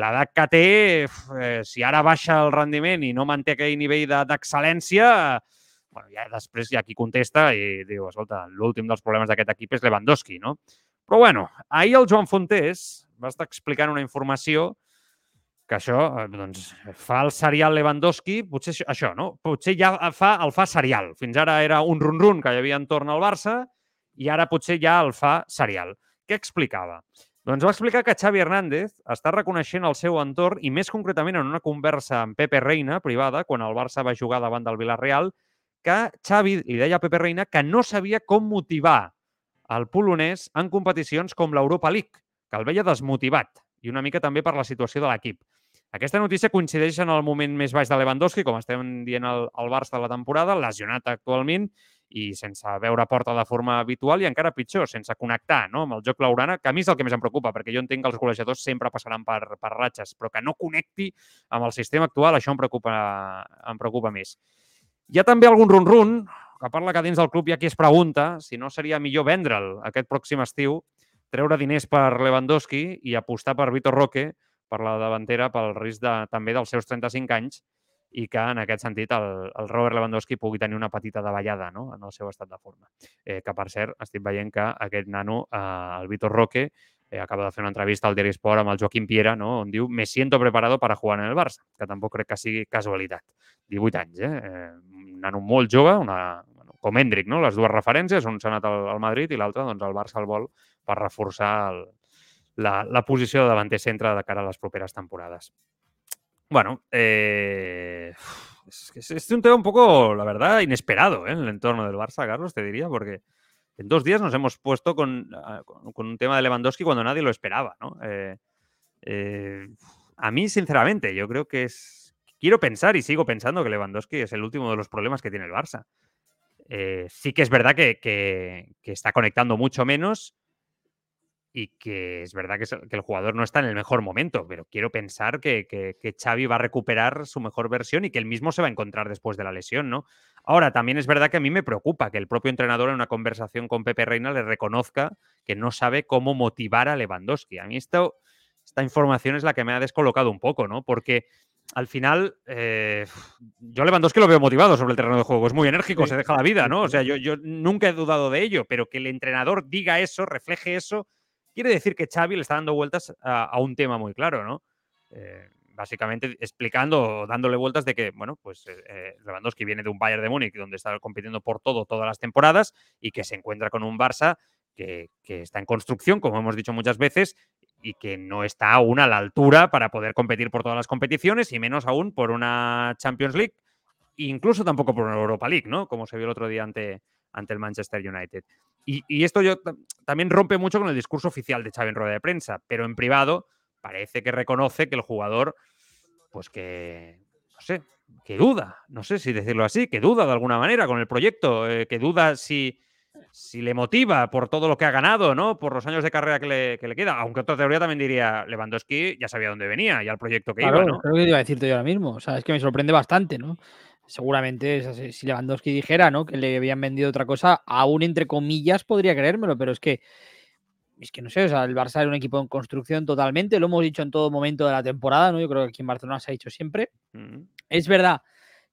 l'edat que té, eh, si ara baixa el rendiment i no manté aquell nivell d'excel·lència, bueno, ja després hi ha qui contesta i diu, escolta, l'últim dels problemes d'aquest equip és Lewandowski, no? Però bueno, ahir el Joan Fontés va estar explicant una informació que això eh, doncs, fa el serial Lewandowski, potser això, no? Potser ja fa, el fa serial. Fins ara era un run-run que hi havia entorn al Barça i ara potser ja el fa serial. Què explicava? Doncs va explicar que Xavi Hernández està reconeixent el seu entorn i més concretament en una conversa amb Pepe Reina, privada, quan el Barça va jugar davant del Villarreal, que Xavi li deia a Pepe Reina que no sabia com motivar el polonès en competicions com l'Europa League, que el veia desmotivat i una mica també per la situació de l'equip. Aquesta notícia coincideix en el moment més baix de Lewandowski, com estem dient al, al Barça de la temporada, lesionat actualment i sense veure porta de forma habitual i encara pitjor, sense connectar no? amb el joc laurana, que a mi és el que més em preocupa, perquè jo entenc que els golejadors sempre passaran per, per ratxes, però que no connecti amb el sistema actual, això em preocupa, em preocupa més. Hi ha també algun run-run, que parla que dins del club hi ha qui es pregunta si no seria millor vendre'l aquest pròxim estiu, treure diners per Lewandowski i apostar per Vitor Roque per la davantera pel risc de, també dels seus 35 anys i que en aquest sentit el, el Robert Lewandowski pugui tenir una petita davallada no? en el seu estat de forma. Eh, que, per cert, estic veient que aquest nano, eh, el Vitor Roque, eh, acaba de fer una entrevista al Diari Sport amb el Joaquim Piera, no? on diu «Me siento preparado para jugar en el Barça», que tampoc crec que sigui casualitat. 18 anys, eh? eh un nano molt jove, una, bueno, com Hendrik, no? les dues referències, un s'ha anat al, al Madrid i l'altre, doncs, el Barça el vol per reforçar el, la, la posició de davanter centre de cara a les properes temporades. Bueno, eh, es, es, un tema un poco, la verdad, inesperado ¿eh? en el entorno del Barça, Carlos, te diría, porque en dos días nos hemos puesto con, con, un tema de Lewandowski cuando nadie lo esperaba, ¿no? Eh, eh, a mí, sinceramente, yo creo que es. Quiero pensar y sigo pensando que Lewandowski es el último de los problemas que tiene el Barça. Eh, sí que es verdad que, que, está conectando mucho menos y que es verdad que, que, el jugador no está en el mejor momento, pero quiero pensar que, que, Xavi va a recuperar su mejor versión y que él mismo se va a encontrar después de la lesión, ¿no? Ahora, también es verdad que a mí me preocupa que el propio entrenador en una conversación con Pepe Reina le reconozca que no sabe cómo motivar a Lewandowski. A mí esto, esta información es la que me ha descolocado un poco, ¿no? Porque al final, eh, yo Lewandowski lo veo motivado sobre el terreno de juego. Es muy enérgico, sí. se deja la vida, ¿no? O sea, yo, yo nunca he dudado de ello, pero que el entrenador diga eso, refleje eso, quiere decir que Xavi le está dando vueltas a, un tema muy claro, ¿no? Eh, básicamente explicando, dándole vueltas de que, bueno, pues eh, Lewandowski viene de un Bayern de Múnich donde está compitiendo por todo todas las temporadas y que se encuentra con un Barça que, que, está en construcción, como hemos dicho muchas veces, y que no está aún a la altura para poder competir por todas las competiciones y menos aún por una Champions League, incluso tampoco por una Europa League, ¿no? Como se vio el otro día ante, ante el Manchester United. Y, y, esto yo también rompe mucho con el discurso oficial de Xavi en rueda de prensa, pero en privado parece que reconoce que el jugador, pues que, no sé, que duda, no sé si decirlo así, que duda de alguna manera con el proyecto, eh, que duda si, si le motiva por todo lo que ha ganado, ¿no? Por los años de carrera que le, que le queda. Aunque otra teoría también diría, Lewandowski ya sabía dónde venía y al proyecto que claro, iba, ¿no? Creo que iba a decirte yo ahora mismo. O sea, es que me sorprende bastante, ¿no? Seguramente si Lewandowski dijera, ¿no? Que le habían vendido otra cosa, aún entre comillas podría creérmelo, pero es que es que no sé, o sea, el Barça era un equipo en construcción totalmente, lo hemos dicho en todo momento de la temporada, ¿no? Yo creo que aquí en Barcelona se ha dicho siempre. Mm. Es verdad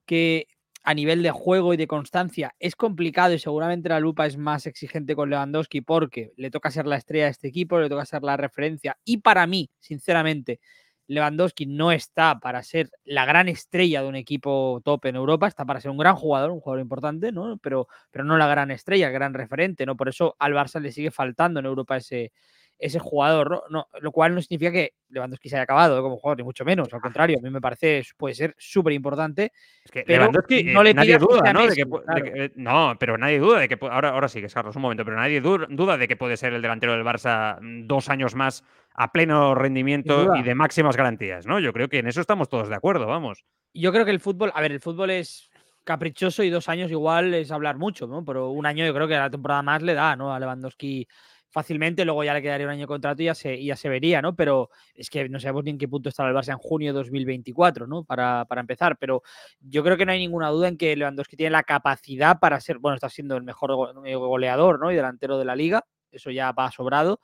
que a nivel de juego y de constancia es complicado y seguramente la lupa es más exigente con Lewandowski porque le toca ser la estrella de este equipo, le toca ser la referencia y para mí, sinceramente, Lewandowski no está para ser la gran estrella de un equipo top en Europa, está para ser un gran jugador, un jugador importante, ¿no? Pero, pero no la gran estrella, el gran referente, ¿no? Por eso al Barça le sigue faltando en Europa ese, ese jugador, ¿no? no lo cual no significa que Lewandowski se haya acabado como jugador, ni mucho menos, al contrario, a mí me parece, puede ser súper importante. Es que pero Lewandowski, no le nadie duda, ¿no? Messi, de que, claro. de que, no, pero nadie duda de que, ahora, ahora sí que es Carlos, un momento, pero nadie duda de que puede ser el delantero del Barça dos años más a pleno rendimiento y de máximas garantías, ¿no? Yo creo que en eso estamos todos de acuerdo, vamos. Yo creo que el fútbol, a ver, el fútbol es caprichoso y dos años igual es hablar mucho, ¿no? Pero un año yo creo que la temporada más le da, ¿no? A Lewandowski fácilmente, luego ya le quedaría un año de contrato y ya se, ya se vería, ¿no? Pero es que no sabemos ni en qué punto estará el Barça en junio de 2024, ¿no? Para, para, empezar, pero yo creo que no hay ninguna duda en que Lewandowski tiene la capacidad para ser, bueno, está siendo el mejor goleador, ¿no? Y delantero de la liga, eso ya va sobrado.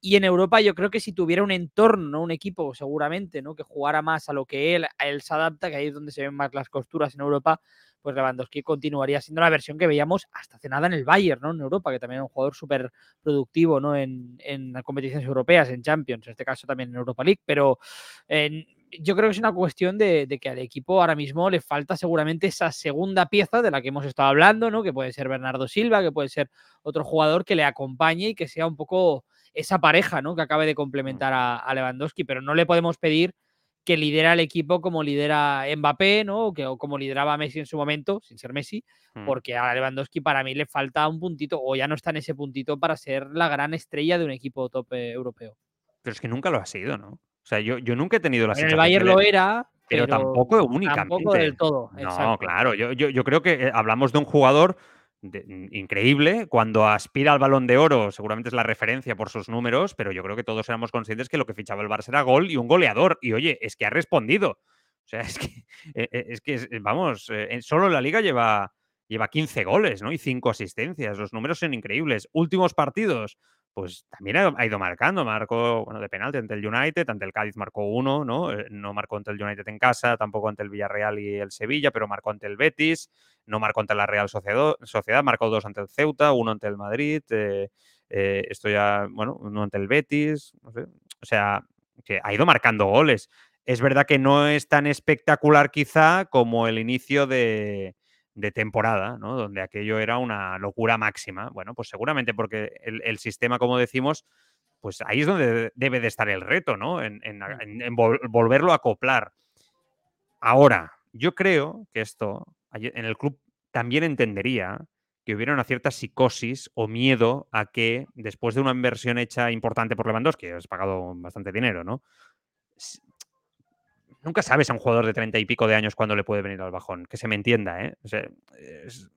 Y en Europa yo creo que si tuviera un entorno, ¿no? un equipo seguramente, ¿no? que jugara más a lo que él, él se adapta, que ahí es donde se ven más las costuras en Europa, pues Lewandowski continuaría siendo la versión que veíamos hasta hace nada en el Bayern, ¿no? En Europa, que también es un jugador súper productivo, ¿no? En, en, competiciones europeas, en Champions, en este caso también en Europa League, pero yo creo que es una cuestión de, de, que al equipo ahora mismo le falta seguramente esa segunda pieza de la que hemos estado hablando, ¿no? Que puede ser Bernardo Silva, que puede ser otro jugador que le acompañe y que sea un poco esa pareja, ¿no? Que acabe de complementar a, a Lewandowski, pero no le podemos pedir que lidera el equipo como lidera Mbappé, ¿no? Que, o como lideraba Messi en su momento, sin ser Messi, mm. porque a Lewandowski para mí le falta un puntito, o ya no está en ese puntito para ser la gran estrella de un equipo top eh, europeo. Pero es que nunca lo ha sido, ¿no? O sea, yo, yo nunca he tenido la en sensación. El Bayern de... lo era. Pero, pero, tampoco únicamente. Tampoco del todo. No, exacto. claro. Yo, yo, yo creo que eh, hablamos de un jugador de, increíble. Cuando aspira al balón de oro, seguramente es la referencia por sus números, pero yo creo que todos éramos conscientes que lo que fichaba el Barça era gol y un goleador. Y oye, es que ha respondido. O sea, es que, eh, es que vamos, eh, solo la liga lleva, lleva 15 goles, ¿no? Y 5 asistencias. Los números son increíbles. Últimos partidos, pues también ha, ido marcando. Marcó, bueno, de penalti ante el United, ante el Cádiz marcó uno, ¿no? Eh, no marcó ante el United en casa, tampoco ante el Villarreal y el Sevilla, pero marcó ante el Betis, no marcó ante la Real Sociedad, Sociedad marcó dos ante el Ceuta, uno ante el Madrid, eh, eh, esto ya, bueno, uno ante el Betis, no sé. O sea, que ha ido marcando goles. Es verdad que no es tan espectacular quizá como el inicio de, de temporada, ¿no? Donde aquello era una locura máxima. Bueno, pues seguramente porque el, el, sistema, como decimos, pues ahí es donde debe de estar el reto, ¿no? En, en, en vol volverlo a acoplar. Ahora, yo creo que esto en el club también entendería que hubiera una cierta psicosis o miedo a que después de una inversión hecha importante por Lewandowski, has pagado bastante dinero, ¿no? Nunca sabes a un jugador de treinta y pico de años cuándo le puede venir al bajón, que se me entienda, ¿eh? es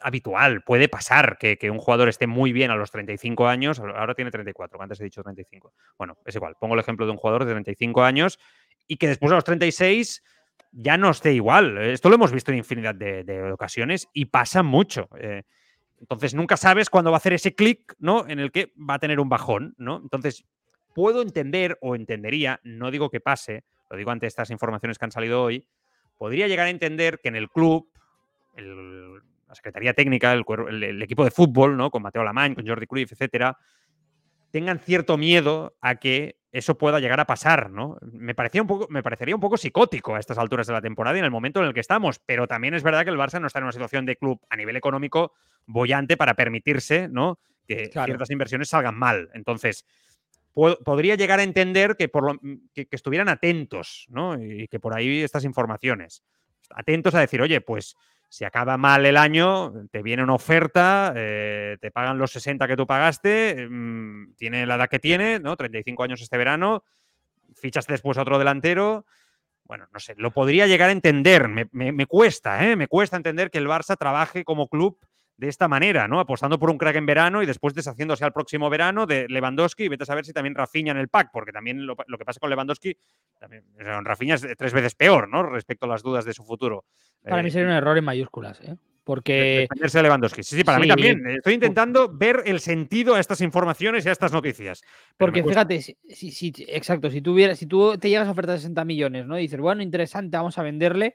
habitual, puede pasar que, un jugador esté muy bien a los 35 años, ahora tiene 34, antes he dicho 35. Bueno, es igual, pongo el ejemplo de un jugador de 35 años y que después de los 36 ya no esté igual. Esto lo hemos visto en infinidad de, ocasiones y pasa mucho. Eh. entonces nunca sabes cuándo va a hacer ese clic, ¿no? En el que va a tener un bajón, ¿no? Entonces, puedo entender o entendería, no digo que pase, lo digo ante estas informaciones que han salido hoy, podría llegar a entender que en el club, la Secretaría Técnica, el, equipo de fútbol, ¿no? Con Mateo Lamañ, con Jordi Cruyff, etcétera, tengan cierto miedo a que eso pueda llegar a pasar, ¿no? Me, parecía un poco, me parecería un poco psicótico a estas alturas de la temporada y en el momento en el que estamos, pero también es verdad que el Barça no está en una situación de club a nivel económico bollante para permitirse, ¿no? Que ciertas inversiones salgan mal. Entonces, podría llegar a entender que, por que, estuvieran atentos, ¿no? Y que por ahí estas informaciones. Atentos a decir, oye, pues si acaba mal el año, te viene una oferta, eh, te pagan los 60 que tú pagaste, mm, tiene la edad que tiene, ¿no? 35 años este verano, fichas después a otro delantero. Bueno, no sé, lo podría llegar a entender. Me, me cuesta, ¿eh? Me cuesta entender que el Barça trabaje como club de esta manera, ¿no? Apostando por un crack en verano y después deshaciéndose al próximo verano de Lewandowski y vete a saber si también Rafinha en el pack, porque también lo, que pasa con Lewandowski, también, Rafinha es tres veces peor, ¿no? Respecto a las dudas de su futuro. Para mí sería un error en mayúsculas, ¿eh? Porque. Defenderse de Lewandowski. Sí, sí, para mí también. Estoy intentando ver el sentido a estas informaciones y a estas noticias. Porque fíjate, si, exacto, si, tuviera, si tú te llegas a ofertar 60 millones, ¿no? Y dices, bueno, interesante, vamos a venderle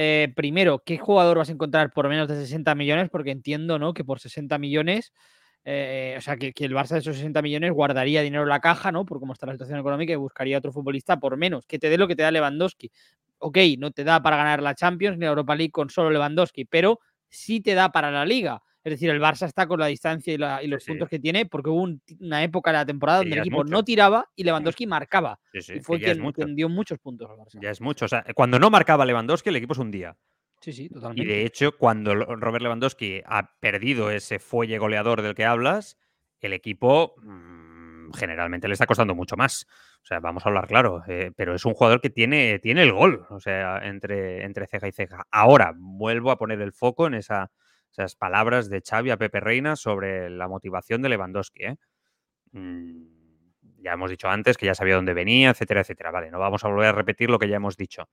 eh, primero, ¿qué jugador vas a encontrar por menos de 60 millones? Porque entiendo, ¿no? Que por 60 millones, eh, o sea, que, el Barça de esos 60 millones guardaría dinero en la caja, ¿no? Por cómo está la situación económica y buscaría otro futbolista por menos, que te dé lo que te da Lewandowski. Ok, no te da para ganar la Champions ni la Europa League con solo Lewandowski, pero sí te da para la liga. Es decir, el Barça está con la distancia y, los puntos que tiene, porque hubo una época de la temporada donde el equipo no tiraba y Lewandowski marcaba. y fue quien, dio muchos puntos al Barça. Ya es mucho. O sea, cuando no marcaba Lewandowski, el equipo es un día. Sí, sí, totalmente. Y de hecho, cuando Robert Lewandowski ha perdido ese fuelle goleador del que hablas, el equipo mm, generalmente le está costando mucho más. O sea, vamos a hablar claro, eh, pero es un jugador que tiene, tiene el gol, o sea, entre, entre ceja y ceja. Ahora, vuelvo a poner el foco en esa esas palabras de Xavi a Pepe Reina sobre la motivación de Lewandowski. ¿eh? Mm, ya hemos dicho antes que ya sabía dónde venía, etcétera, etcétera. Vale, no vamos a volver a repetir lo que ya hemos dicho.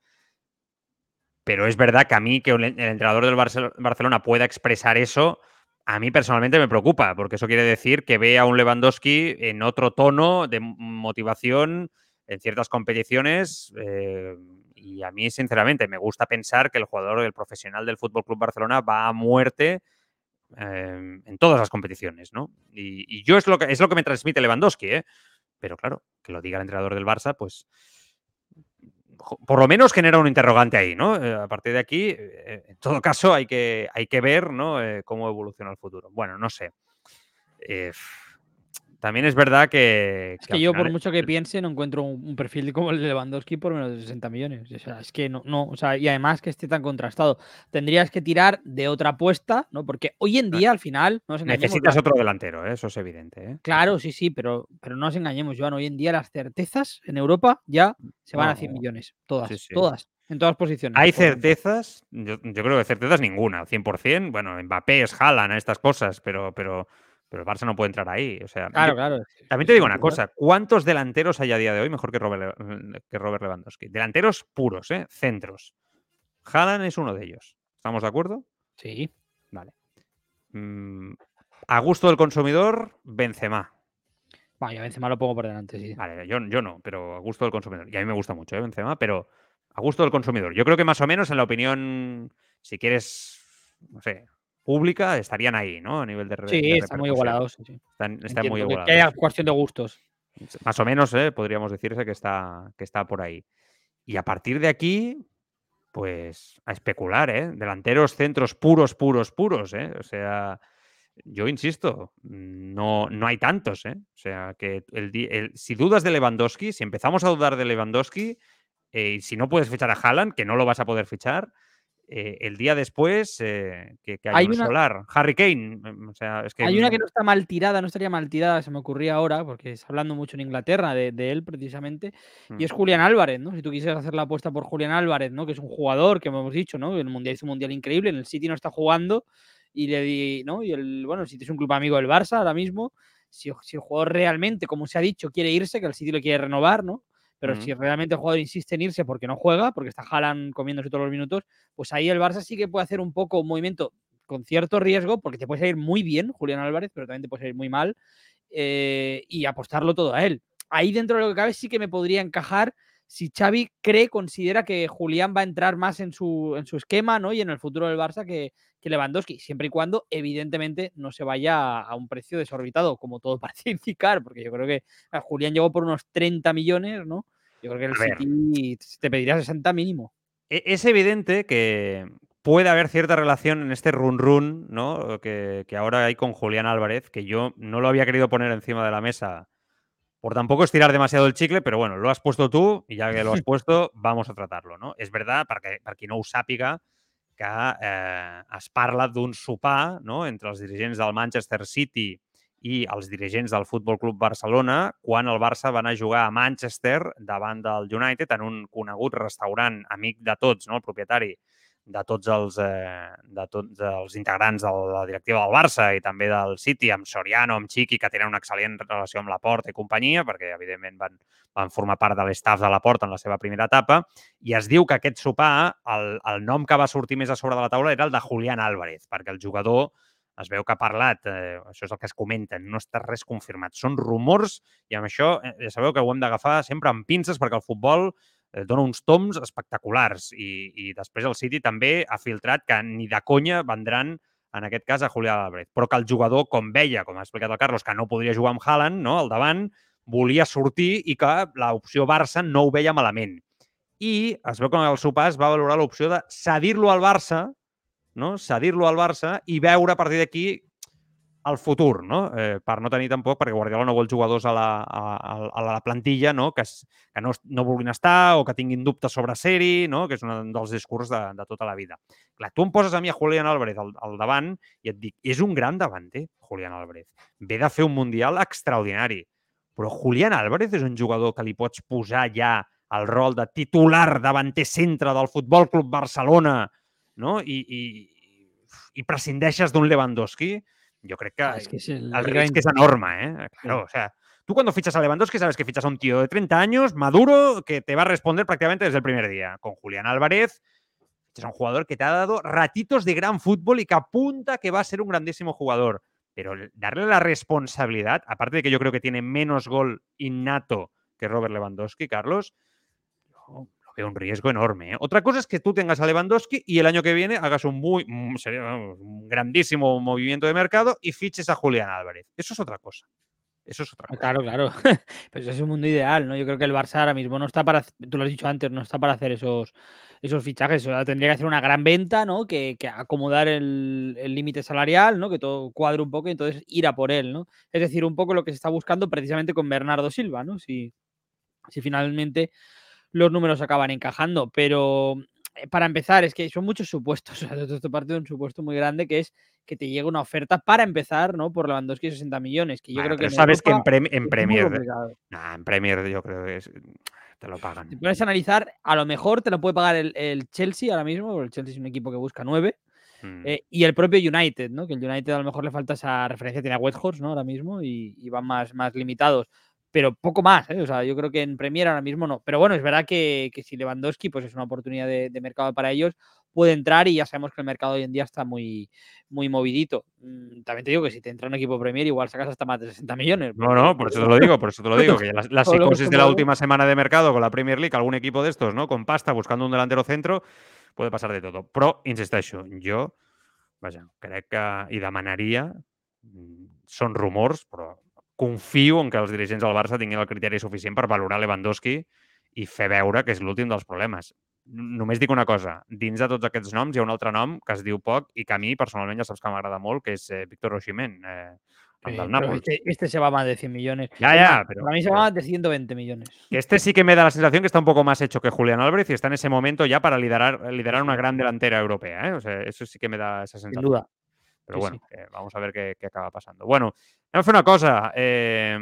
Pero es verdad que a mí que el entrenador del Barcelona pueda expresar eso, a mí personalmente me preocupa, porque eso quiere decir que ve a un Lewandowski en otro tono de motivación en ciertas competiciones. Eh, y a mí, sinceramente, me gusta pensar que el jugador, el profesional del Fútbol Club Barcelona va a muerte em, en todas las competiciones, ¿no? Y, yo es lo, que, es lo que me transmite Lewandowski, ¿eh? Pero claro, que lo diga el entrenador del Barça, pues por lo menos genera un interrogante ahí, ¿no? Eh, a partir de aquí, eh, en todo caso, hay que, hay que ver, ¿no? cómo evoluciona el futuro. Bueno, no sé. También es verdad que. Es que, yo, por mucho que piense, no encuentro un, perfil como el de Lewandowski por menos de 60 millones. O sea, es que no, no, o sea, y además que esté tan contrastado. Tendrías que tirar de otra apuesta, ¿no? Porque hoy en día, al final, no Necesitas otro delantero, ¿eh? eso es evidente. ¿eh? Claro, sí, sí, pero, pero no nos engañemos, Joan. Hoy en día las certezas en Europa ya se van a 100 millones. Todas, todas. En todas posiciones. Hay certezas, yo, creo que certezas ninguna, 100%. Bueno, Mbappé es Haaland a estas cosas, pero, pero pero el Barça no puede entrar ahí. O sea, claro, claro. También te digo una cosa: ¿cuántos delanteros hay a día de hoy mejor que Robert, que Robert Lewandowski? Delanteros puros, ¿eh? Centros. Haaland es uno de ellos. ¿Estamos de acuerdo? Sí. Vale. Mm, a gusto del consumidor, Benzema. Vaya, Benzema lo pongo por delante, sí. Vale, yo, yo no, pero a gusto del consumidor. Y a mí me gusta mucho, ¿eh? Benzema, pero a gusto del consumidor. Yo creo que más o menos en la opinión, si quieres, no sé, pública estarían ahí, ¿no? A nivel de Sí, están muy igualados. Están, muy igualados. Que cuestión de gustos. Más o menos, ¿eh? podríamos decirse que está, que está por ahí. Y a partir de aquí, pues a especular, ¿eh? Delanteros, centros puros, puros, puros, ¿eh? O sea, yo insisto, no, no hay tantos, ¿eh? O sea, que el, si dudas de Lewandowski, si empezamos a dudar de Lewandowski, eh, si no puedes fichar a Haaland, que no lo vas a poder fichar, eh, el día después eh, que, que, hay, Hay un una- solar. Harry Kane, mm, o sea, es que... Hay una que no está mal tirada, no estaría mal tirada, se me ocurría ahora, porque está hablando mucho en Inglaterra de, de él precisamente, Mm. y es Julián Álvarez, ¿no? Si tú quisieras hacer la apuesta por Julián Álvarez, ¿no? Que es un jugador que hemos dicho, ¿no? El mundial hizo un mundial increíble, en el City no está jugando, y le di, ¿no? Y el, bueno, el City es un club amigo del Barça ahora mismo. Si, si el jugador realmente, como se ha dicho, quiere irse, que el City lo quiere renovar, ¿no? Pero si realmente el jugador insiste en irse porque no juega, porque está Haaland comiéndose todos los minutos, pues ahí el Barça sí que puede hacer un poco un movimiento con cierto riesgo, porque te puede salir muy bien Julián Álvarez, pero también te puede salir muy mal, eh, y apostarlo todo a él. Ahí dentro de lo que cabe sí que me podría encajar si Xavi cree, considera que Julián va a entrar más en su, en su esquema ¿no? y en el futuro del Barça que, que Lewandowski, siempre y cuando evidentemente no se vaya a, un precio desorbitado, como todo parece indicar, porque yo creo que Julián llegó por unos 30 millones, ¿no? Yo creo que el. City te pediría 60 mínimo. E- Es evidente que puede haber cierta relación en este run-run ¿no? que, que ahora hay con Julián Álvarez, que yo no lo había querido poner encima de la mesa por tampoco estirar demasiado el chicle, pero bueno, lo has puesto tú y ya que lo has puesto, vamos a tratar-lo. No? És veritat, perquè per qui no ho sàpiga, que eh, es parla d'un sopar no? entre els dirigents del Manchester City i els dirigents del Futbol Club Barcelona quan el Barça va anar a jugar a Manchester davant del United en un conegut restaurant amic de tots, no? el propietari de tots els, eh, de tots els integrants de la directiva del Barça i també del City, amb Soriano, amb Chiqui, que tenen una excel·lent relació amb la Porta i companyia, perquè evidentment van, van formar part de l'estaf de la Porta en la seva primera etapa, i es diu que aquest sopar, el, el nom que va sortir més a sobre de la taula era el de Julián Álvarez, perquè el jugador es veu que ha parlat, eh, això és el que es comenta, no està res confirmat. Són rumors i amb això eh, ja sabeu que ho hem d'agafar sempre amb pinces perquè el futbol eh, dona uns toms espectaculars i, i després el City també ha filtrat que ni de conya vendran en aquest cas a Julián Álvarez, però que el jugador, com veia, com ha explicat el Carlos, que no podria jugar amb Haaland, no, al davant, volia sortir i que l'opció Barça no ho veia malament. I es veu que el sopar es va valorar l'opció de cedir-lo al Barça, no? cedir-lo al Barça i veure a partir d'aquí el futur, no? Eh, per no tenir tampoc, perquè Guardiola no vol jugadors a la, a, a- la plantilla no? que, es, que no, no vulguin estar o que tinguin dubtes sobre ser-hi, no? que és un dels discurs de, de tota la vida. Clar, tu em poses a mi a Julián Álvarez al, al davant i et dic, és un gran davanter, Julián Álvarez. Ve de fer un Mundial extraordinari. Però Julián Álvarez és un jugador que li pots posar ja el rol de titular davanter centre del Futbol Club Barcelona no? I, i, i prescindeixes d'un Lewandowski, jo crec que, Ah, es que es el, el el risc enorme, ¿eh? Claro, o sea, tú cuando fichas a Lewandowski sabes que fichas a un tío de 30 años, maduro, que te va a responder prácticamente desde el primer día. Con Julián Álvarez, es un jugador que te ha dado ratitos de gran fútbol y que apunta que va a ser un grandísimo jugador. Pero el- darle la responsabilidad, aparte de que yo creo que tiene menos gol innato que Robert Lewandowski, Carlos, veo un riesgo enorme. ¿eh? Otra cosa es que tú tengas a Lewandowski y el año que viene hagas un muy mm, sería, vamos, un grandísimo movimiento de mercado y fiches a Julián Álvarez. Eso es otra cosa. Eso es otra Ah, cosa. Claro, claro. Pero eso es un mundo ideal, ¿no? Yo creo que el Barça ahora mismo no está para, tú lo has dicho antes, no está para hacer esos, esos fichajes. O sea, tendría que hacer una gran venta, ¿no? Que, que acomodar el el límite salarial, ¿no? Que todo cuadre un poco y entonces ir a por él, ¿no? Es decir, un poco lo que se está buscando precisamente con Bernardo Silva, ¿no? Si, si finalmente los números acaban encajando. Pero eh, para empezar, es que son muchos supuestos. O sea, esto parte de un supuesto muy grande que es que te llegue una oferta para empezar, ¿no? Por Lewandowski 60 millones. Que yo Bueno, creo que pero en sabes que en, Europa Prem- en es muy Premier, nah, en Premier yo creo que es- te lo pagan. Si a analizar, a lo mejor te lo puede pagar el, el Chelsea ahora mismo, porque el Chelsea es un equipo que busca nueve, Mm. eh, y el propio United, ¿no? Que el United a lo mejor le falta esa referencia, tiene a Wethorst, ¿no? Ahora mismo, y, y van más, más limitados. Pero poco más, ¿eh? O sea, yo creo que en Premier ahora mismo no. Pero bueno, es verdad que, que si Lewandowski, pues es una oportunidad de, de mercado para ellos, puede entrar y ya sabemos que el mercado hoy en día está muy, muy movidito. Mm, También te digo que si te entra un equipo Premier, igual sacas hasta más de 60 millones. No, no, por eso te lo digo, por eso te lo digo, que la, psicosis de la última semana de mercado con la Premier League, algún equipo de estos, ¿no? Con pasta, buscando un delantero centro, puede pasar de todo. Però, insisteixo, jo, vaja, crec que, i demanaria, mm, són rumors, però confio en que els dirigents del Barça tinguin el criteri suficient per valorar Lewandowski i fer veure que és l'últim dels problemes. només dic una cosa. Dins de tots aquests noms hi ha un altre nom que es diu poc i que a mi, personalment, ja saps que m'agrada molt, que és eh, Víctor Osimhen, eh, el del este, este se va más de 100 millones. Ya, Es ya, pero- Para mí se va más de 120 millones. Este sí que me da la sensación que está un poco más hecho que Julián Álvarez y está en ese momento ya para liderar, liderar una gran delantera europea. ¿eh? O sea, eso sí que me da esa Sin sensación. duda. Però Sí, bueno, eh, vamos a ver què, què acaba passant. Bueno, anem a fer una cosa. Eh,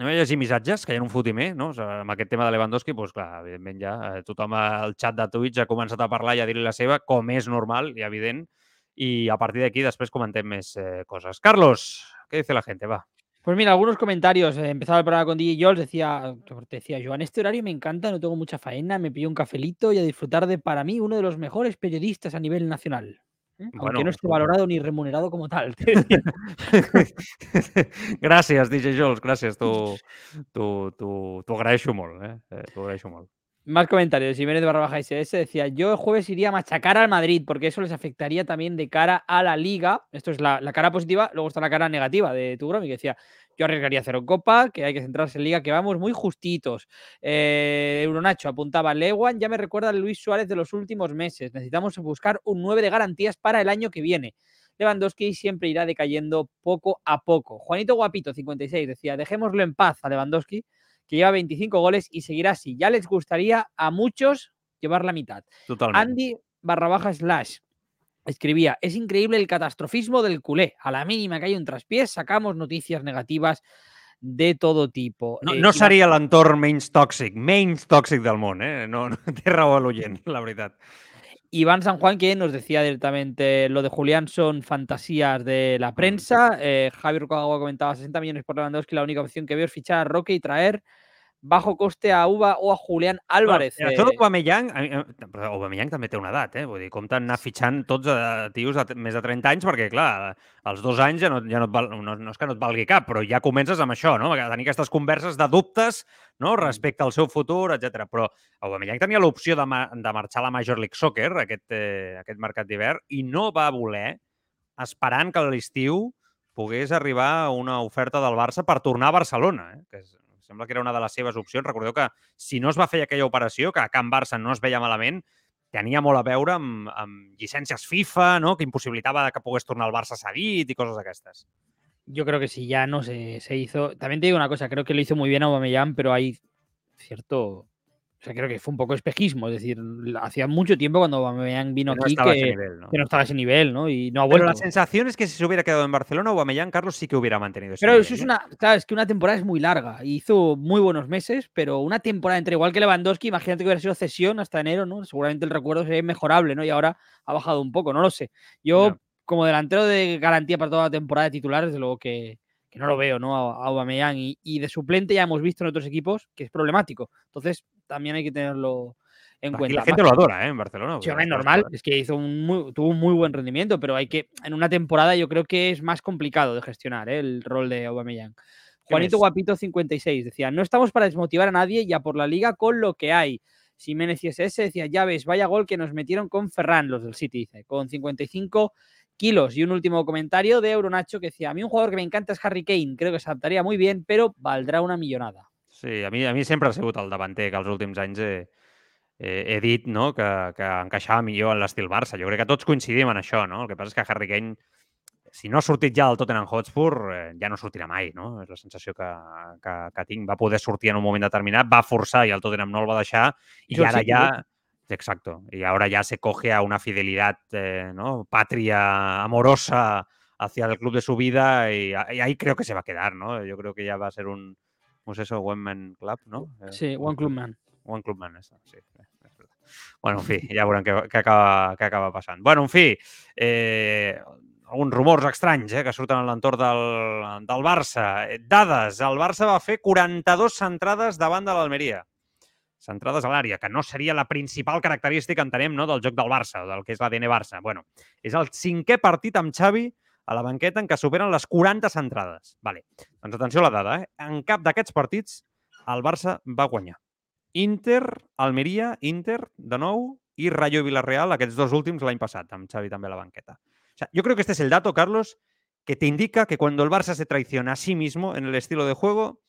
anem a llegir missatges, que hi ha un fotimer, no? O sigui, amb aquest tema de Lewandowski, doncs clar, evidentment ja eh, tothom al xat de Twitch ha començat a parlar i a dir-li la seva, com és normal i evident, i a partir d'aquí després comentem més eh, coses. Carlos, què dice la gente? Va. Pues mira, algunos comentarios. eh, empezaba el programa con DJ Jols, decía, decía, Joan, este horario me encanta, no tengo mucha faena, me pillo un cafelito y a disfrutar de, para mí, uno de los mejores periodistas a nivel nacional. ¿Eh? Aunque Bueno, no esté valorado ni remunerado como tal. gràcies, DJ Jols, gràcies. T'ho agraeixo molt, eh? eh T'ho agraeixo molt. Más comentarios. Jiménez barra baja SS decía, yo el jueves iría a machacar al Madrid porque eso les afectaría también de cara a la liga. Esto es la, cara positiva, luego está la cara negativa de tu Gromi que decía, yo arriesgaría cero copa, que hay que centrarse en liga, que vamos muy justitos. Eh, Euronacho apuntaba, Lewan ya me recuerda al Luis Suárez de los últimos meses. Necesitamos buscar un 9 de garantías para el año que viene. Lewandowski siempre irá decayendo poco a poco. Juanito Guapito, 56, decía, dejémoslo en paz a Lewandowski, que lleva 25 goles y seguirá así. Ya les gustaría a muchos llevar la mitad. Andy barra baja slash escribía, es increíble el catastrofismo del culé. A la mínima que hay un traspiés, sacamos noticias negativas de todo tipo. No, Eh, no seria l'entorn menys tòxic, menys tòxic del món, eh? No, no té raó l'oient, la veritat. Iván San Juan, que nos decía directamente lo de Julián son fantasías de la prensa. Eh, Javier Rucagua comentaba 60 millones por Lewandowski. La única opción que veo es fichar a Roque y traer bajo coste a Uva o a Julián Álvarez. No, eh, això d'Aubameyang, eh, però Aubameyang també té una edat, eh? Vull dir, compten anar fitxant tots a tios de més de 30 anys, perquè, clar, als dos anys ja no, ja no, et val, no, no és que no et valgui cap, però ja comences amb això, no? Tenir aquestes converses de dubtes no? respecte al seu futur, etc. Però Aubameyang tenia l'opció de, ma de marxar a la Major League Soccer, aquest, eh, aquest mercat d'hivern, i no va voler, esperant que a l'estiu pogués arribar una oferta del Barça per tornar a Barcelona, eh? que és, sembla que era una de les seves opcions. Recordeu que si no es va fer aquella operació, que a Can Barça no es veia malament, tenia molt a veure amb, amb llicències FIFA, no? que impossibilitava que pogués tornar al Barça cedit i coses d'aquestes. Yo creo que si ya no se, se hizo. También te digo una cosa, creo que lo hizo muy bien Aubameyang, pero hay cierto. O sea, creo que fue un poco espejismo. Es decir, hacía mucho tiempo cuando Aubameyang vino no aquí estaba a ese que, nivel, ¿no? que no estaba a ese nivel, ¿no? Y no ha Pero vuelto. la sensación es que si se hubiera quedado en Barcelona, Aubameyang, Carlos, sí que hubiera mantenido ese Pero nivel, eso es ¿eh? una. Claro, es que una temporada es muy larga. Hizo muy buenos meses, pero una temporada entre igual que Lewandowski, imagínate que hubiera sido cesión hasta enero, ¿no? Seguramente el recuerdo sería inmejorable, ¿no? Y ahora ha bajado un poco, no lo sé. Yo, como delantero de garantía para toda la temporada de titular, desde luego que, que no lo veo, ¿no? A, a Aubameyang. Y, y de suplente ya hemos visto en otros equipos que es problemático. Entonces, también hay que tenerlo en Aquí cuenta. la gente lo adora, ¿eh? En Barcelona. Sí, las normal, es que hizo un muy, tuvo un muy buen rendimiento, pero hay que, en una temporada yo creo que es más complicado de gestionar ¿eh? el rol de Aubameyang. Juanito? Guapito 56 decía, no estamos para desmotivar a nadie ya por la liga con lo que hay. Jiménez ISS decía, ya ves, vaya gol que nos metieron con Ferran, los del City, dice, con 55 kilos. Y un último comentario de Euronacho que decía, a mí un jugador que me encanta es Harry Kane, creo que se adaptaría muy bien, pero valdrá una millonada. Sí, a mi, a mi sempre ha sigut el davanter que els últims anys he, he, he dit no? que, que encaixava millor en l'estil Barça. Jo crec que tots coincidim en això, no? El que passa és que Harry Kane, si no ha sortit ja del Tottenham Hotspur, eh, ja no sortirà mai, no? És la sensació que, que, que tinc. Va poder sortir en un moment determinat, va forçar i el Tottenham no el va deixar, i Eso ara sí, ya... Exacto. Y ahora ya se coge a una fidelidad eh, ¿no? patria amorosa hacia el club de su vida y, y ahí creo que se va a quedar, ¿no? Yo creo que ya va a ser un, ¿cómo es eso? One Man Club, ¿no? Eh, Sí, One Club Man. One Club Man, eso, sí. Bueno, en fi, ja veurem què, què, acaba, què acaba passant. Bueno, en fi, eh, alguns rumors estranys eh, que surten a l'entorn del, del Barça. Eh, Dades, el Barça va fer 42 centrades davant de l'Almeria. Centrades a l'àrea, que no seria la principal característica, entenem, no, del joc del Barça, del que és l'ADN Barça. Bueno, és el cinquè partit amb Xavi a la banqueta en què superen les 40 centrades. Vale. Doncs atenció a la dada, eh? En cap d'aquests partits el Barça va guanyar. Inter, Almeria, Inter, de nou, i Rayo Villarreal, aquests dos últims l'any passat, amb Xavi també a la banqueta. O sea, yo creo que este es el dato, Carlos, que te indica que cuando el Barça se traiciona a sí mismo en el estilo de juego,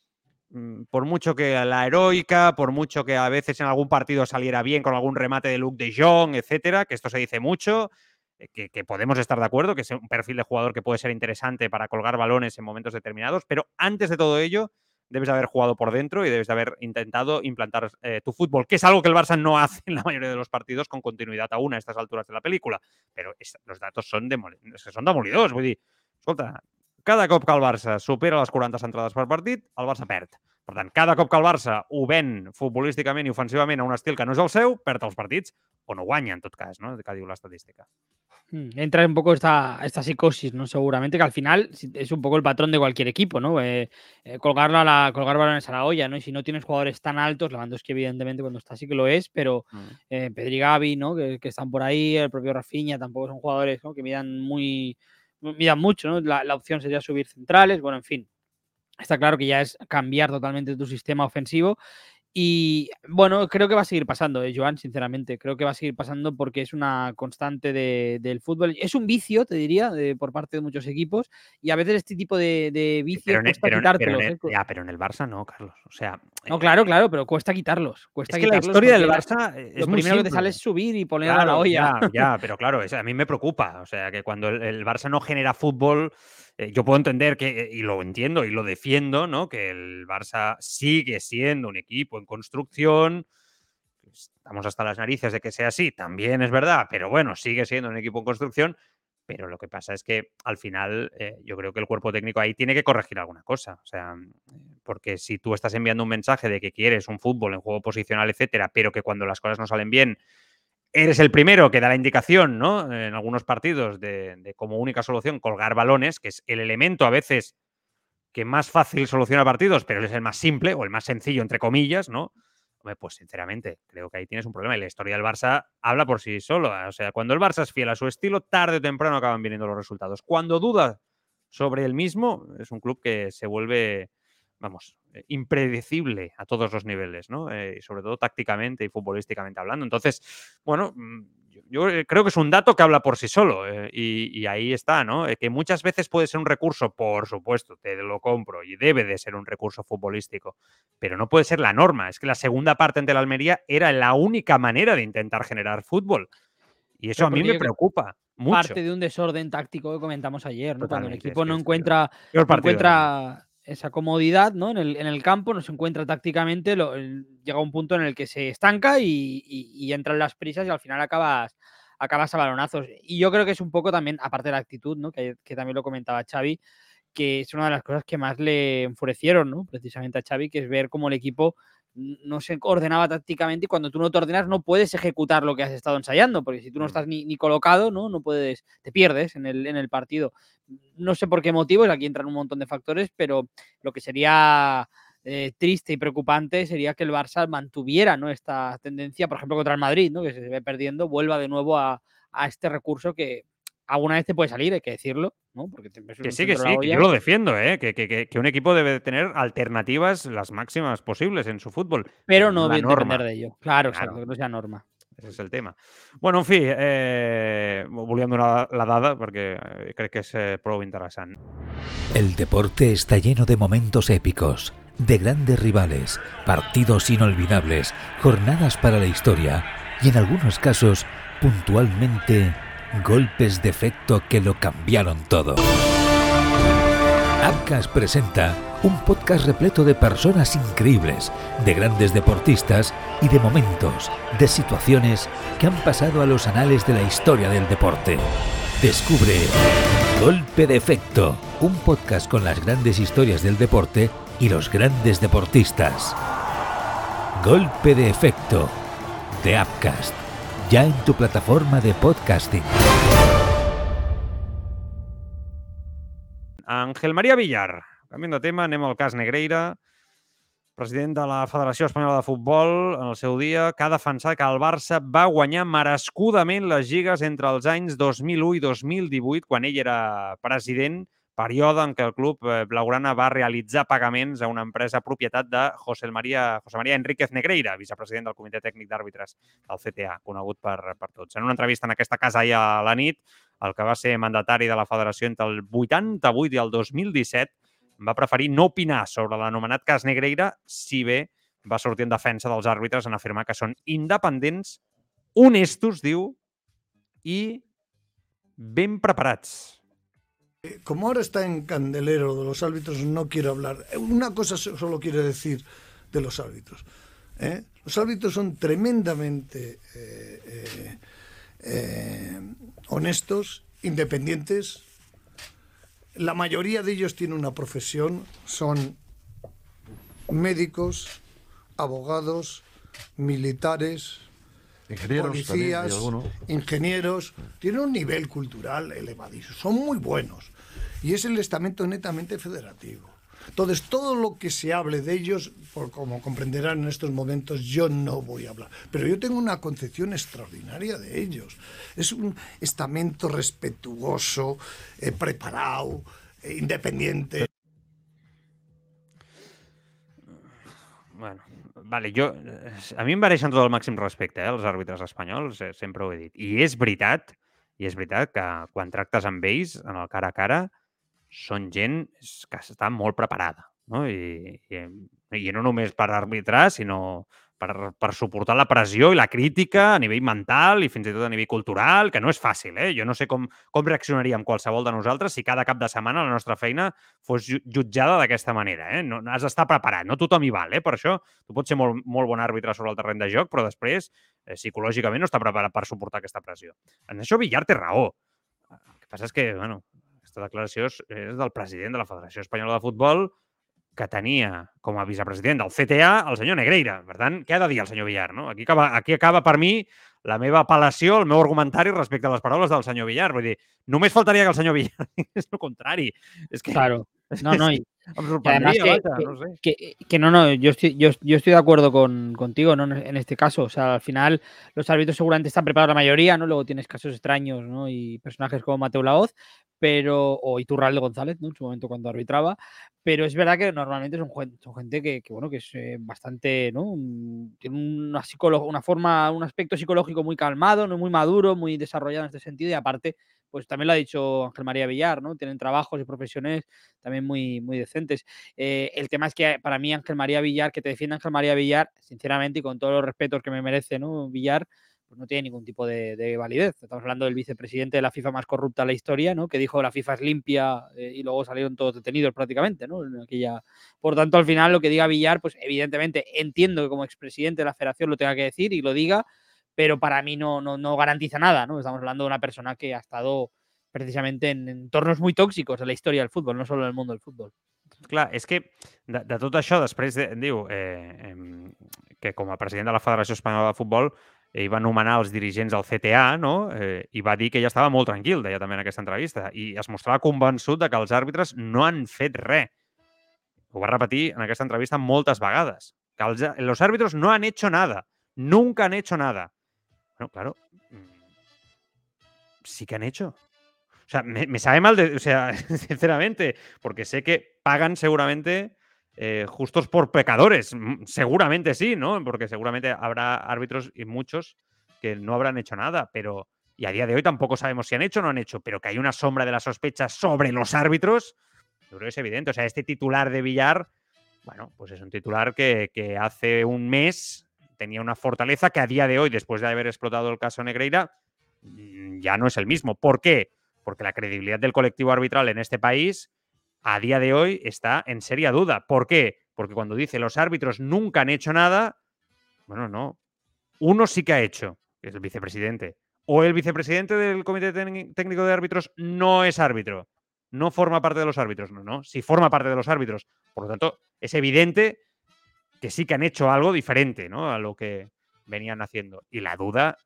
por mucho que la heroica, por mucho que a veces en algún partido saliera bien con algún remate de Luke de Jong, etcétera, que esto se dice mucho, eh, que, podemos estar de acuerdo, que es un perfil de jugador que puede ser interesante para colgar balones en momentos determinados, pero antes de todo ello, debes haber jugado por dentro y debes de haber intentado implantar eh, tu fútbol, que es algo que el Barça no hace en la mayoría de los partidos con continuidad aún a estas alturas de la película. Pero los datos son, demol son demolidors. Vull dir, escolta, cada cop que el Barça supera les 40 entrades per partit, el Barça perd. Per tant, cada cop que el Barça ho ven futbolísticament i ofensivament a un estil que no és el seu, perd els partits o no guanya, en tot cas, no? que diu l'estadística. Mm, entra un poco esta, esta psicosis, ¿no? Seguramente que al final es un poco el patrón de cualquier equipo, ¿no? Eh, eh, colgarlo a la, colgar balones a la olla, ¿no? Y si no tienes jugadores tan altos, que evidentemente cuando está sí que lo es, pero mm. eh, Pedri Gavi, ¿no? Que, que, están por ahí, el propio Rafinha, tampoco son jugadores ¿no? que midan muy, midan mucho, ¿no? La, la opción sería subir centrales, bueno, en fin. Está claro que ya es cambiar totalmente tu sistema ofensivo y bueno, creo que va a seguir pasando, eh, Joan, sinceramente. Creo que va a seguir pasando porque es una constante de, del fútbol. Es un vicio, te diría, de, por parte de muchos equipos. Y a veces este tipo de, de vicios pero cuesta pero, quitártelos. Pero en, ¿eh? ya, pero en el Barça no, Carlos. O sea. No, claro, claro, pero cuesta quitarlos. Cuesta es que quitarlos la historia del Barça es lo muy primero que te sale es subir y poner Claro, a la olla. Ya, ya, pero claro, eso a mí me preocupa. O sea, que cuando el, el Barça no genera fútbol, eh, yo puedo entender que, y lo entiendo y lo defiendo, ¿no? Que el Barça sigue siendo un equipo en construcción. Estamos hasta las narices de que sea así, también es verdad, pero bueno, sigue siendo un equipo en construcción. Pero lo que pasa es que al final eh, yo creo que el cuerpo técnico ahí tiene que corregir alguna cosa. O sea, porque si tú estás enviando un mensaje de que quieres un fútbol en juego posicional, etcétera, pero que cuando las cosas no salen bien, eres el primero que da la indicación, ¿no? En algunos partidos de, como única solución colgar balones, que es el elemento a veces que más fácil soluciona partidos, pero es el más simple o el más sencillo, entre comillas, ¿no? Hombre, pues sinceramente, creo que ahí tienes un problema. Y la historia del Barça habla por sí solo. O sea, cuando el Barça es fiel a su estilo, tarde o temprano acaban viniendo los resultados. Cuando duda sobre el mismo, es un club que se vuelve, vamos, eh, impredecible a todos los niveles, ¿no? Eh, sobre todo tácticamente y futbolísticamente hablando. Entonces, bueno, mm, yo, yo creo que es un dato que habla por sí solo. Eh, y, y, ahí está, ¿no? Eh, que muchas veces puede ser un recurso, por supuesto, te lo compro y debe de ser un recurso futbolístico, pero no puede ser la norma. Es que la segunda parte ante la Almería era la única manera de intentar generar fútbol. Y eso a mí me preocupa mucho. Parte de un desorden táctico que comentamos ayer, ¿no? Cuando el equipo es no que encuentra esa comodidad ¿no? en, el, en el campo, no se encuentra tácticamente, lo- llega un punto en el que se estanca y, y- y entran las prisas y al final acabas, acabas a balonazos. Y yo creo que es un poco también, aparte de la actitud, ¿no? que, que también lo comentaba Xavi, que es una de las cosas que más le enfurecieron, ¿no? precisamente a Xavi, que es ver cómo el equipo no se ordenaba tácticamente y cuando tú no te ordenas no puedes ejecutar lo que has estado ensayando, porque si tú no Mm. estás ni, ni colocado, ¿no? No puedes, te pierdes en el, en el partido. No sé por qué motivos, aquí entran un montón de factores, pero lo que sería eh, triste y preocupante sería que el Barça mantuviera ¿no? esta tendencia, por ejemplo, contra el Madrid, ¿no? que se ve perdiendo, vuelva de nuevo a, a este recurso que alguna vez te puede salir, hay que decirlo, ¿no? Porque te es Que un sí, que sí, que yo lo defiendo, ¿eh? que, que- que- que un equipo debe de tener alternativas las máximas posibles en su fútbol. pero no norma. depender de ello. Claro, Claro. exacto, que no sea norma. Ese és el tema. Bueno, en fi, eh, volíem donar la dada perquè eh, crec que és eh, prou interessant. El deporte está lleno de momentos épicos, de grandes rivales, partidos inolvidables, jornadas para la historia y en algunos casos, puntualmente, golpes de efecto que lo cambiaron todo. Abcas presenta un podcast repleto de personas increíbles, de grandes deportistas y de momentos, de situaciones que han pasado a los anales de la historia del deporte. Descubre Golpe de Efecto, un podcast con las grandes historias del deporte y los grandes deportistas. Golpe de Efecto, de Upcast, ya en tu plataforma de podcasting. Ángel María Villar, canviant de tema, anem al cas Negreira, president de la Federació Espanyola de Futbol, en el seu dia, que ha defensat que el Barça va guanyar merescudament les lligues entre els anys 2001 i 2018, quan ell era president, període en què el club eh, blaugrana va realitzar pagaments a una empresa propietat de José María, José María Enríquez Negreira, vicepresident del Comitè Tècnic d'Àrbitres del CTA, conegut per, per tots. En una entrevista en aquesta casa ahir a la nit, el que va ser mandatari de la federació entre el 88 i el 2017, va preferir no opinar sobre l'anomenat cas Negreira, si bé va sortir en defensa dels àrbitres en afirmar que són independents, honestos, diu, i ben preparats. Como ahora está en candelero de los árbitros, no quiero hablar. Una cosa solo quiero decir de los árbitros. ¿eh? Los árbitros son tremendamente eh, eh, eh, honestos, independientes. La mayoría de ellos tienen una profesión, son médicos, abogados, militares, Ingenieros policías, también, ingenieros, tienen un nivel cultural elevadísimo, son muy buenos. Y es el estamento netamente federativo. Entonces, todo lo que se hable de ellos, por como comprenderán en estos momentos, yo no voy a hablar. Pero yo tengo una concepción extraordinaria de ellos. Es un estamento respetuoso, eh, preparado, eh, independiente. Bueno, vale, jo, eh, a mi em mereixen tot el màxim respecte, eh, els àrbitres espanyols, eh, sempre ho he dit. I és veritat, i és veritat que quan tractes amb ells, en el cara a cara, són gent que està molt preparada, no? I, i, i no només per arbitrar, sinó per, per suportar la pressió i la crítica a nivell mental i fins i tot a nivell cultural, que no és fàcil, eh? Jo no sé com, com reaccionaríem qualsevol de nosaltres si cada cap de setmana la nostra feina fos ju- jutjada d'aquesta manera, eh? No, has d'estar preparat, no tothom hi val, eh? Per això tu pots ser molt, molt bon àrbitre sobre el terreny de joc, però després eh, psicològicament no està preparat per suportar aquesta pressió. En això Villar té raó. El que passa és que, bueno, aquesta declaració és, és del president de la Federació Espanyola de Futbol que tenia com a vicepresident del CTA el senyor Negreira. Per tant, què ha de dir el senyor Villar? No? Aquí, acaba, aquí acaba per mi la meva apel·lació, el meu argumentari respecte a les paraules del senyor Villar. Vull dir, només faltaria que el senyor Villar digués el contrari. És que Claro. No, no, y, em y además que, que- no sé. que- que no, no, yo estoy, yo, yo estoy de acuerdo con, contigo ¿no? en en este caso. O sea, al final los árbitros seguramente están preparados la mayoría, ¿no? Luego tienes casos extraños, ¿no? Y personajes como Mateo Laoz, pero, o Iturralde González, ¿no? En su momento cuando arbitraba. Pero es verdad que normalmente son, son gente que, que, bueno, que es eh, bastante, ¿no? Un- Tiene una, una forma, un aspecto psicológico muy calmado, ¿no? Muy maduro, muy desarrollado en este sentido. Y aparte, pues también lo ha dicho Ángel María Villar, ¿no? Tienen trabajos y profesiones también muy, muy decentes. Eh, el tema es que para mí Ángel María Villar, que te defienda Ángel María Villar, sinceramente y con todos los respetos que me merece ¿no? Villar, pues no tiene ningún tipo de, de validez. Estamos hablando del vicepresidente de la FIFA más corrupta de la historia, ¿no? que dijo la FIFA es limpia eh, y luego salieron todos detenidos prácticamente. ¿no? En aquella... Por tanto, al final lo que diga Villar, pues evidentemente entiendo que como expresidente de la federación lo tenga que decir y lo diga, pero para mí no, no, no garantiza nada. ¿no? Estamos hablando de una persona que ha estado precisamente en entornos muy tóxicos de la historia del fútbol, no solo en el mundo del fútbol. Clar, és que de, de tot això després de, diu eh, em, que com a president de la Federació Espanyola de Futbol ell va nomenar els dirigents del CTA no? eh, i va dir que ella estava molt tranquil, deia també en aquesta entrevista, i es mostrava convençut de que els àrbitres no han fet res. Ho va repetir en aquesta entrevista moltes vegades, que els, los árbitros no han hecho nada, nunca han hecho nada. Bueno, claro, mm, sí que han hecho. O sea, me, me sabe mal, de, o sea, sinceramente, porque sé que pagan seguramente eh, justos por pecadores. Seguramente sí, ¿no? Porque seguramente habrá árbitros y muchos que no habrán hecho nada, pero. Y a día de hoy tampoco sabemos si han hecho o no han hecho, pero que hay una sombra de la sospecha sobre los árbitros, yo creo que es evidente. O sea, este titular de Villar, bueno, pues es un titular que, que hace un mes tenía una fortaleza que a día de hoy, después de haber explotado el caso Negreira, mm, ya no es el mismo. ¿Por qué? Porque la credibilidad del colectivo arbitral en este país a día de hoy está en seria duda. ¿Por qué? Porque cuando dice los árbitros nunca han hecho nada, bueno, no. Uno sí que ha hecho, que es el vicepresidente. O el vicepresidente del Comité Técni- Técnico de Árbitros no es árbitro. No forma parte de los árbitros. No, no. Sí forma parte de los árbitros. Por lo tanto, es evidente que sí que han hecho algo diferente ¿no? a lo que venían haciendo. Y la duda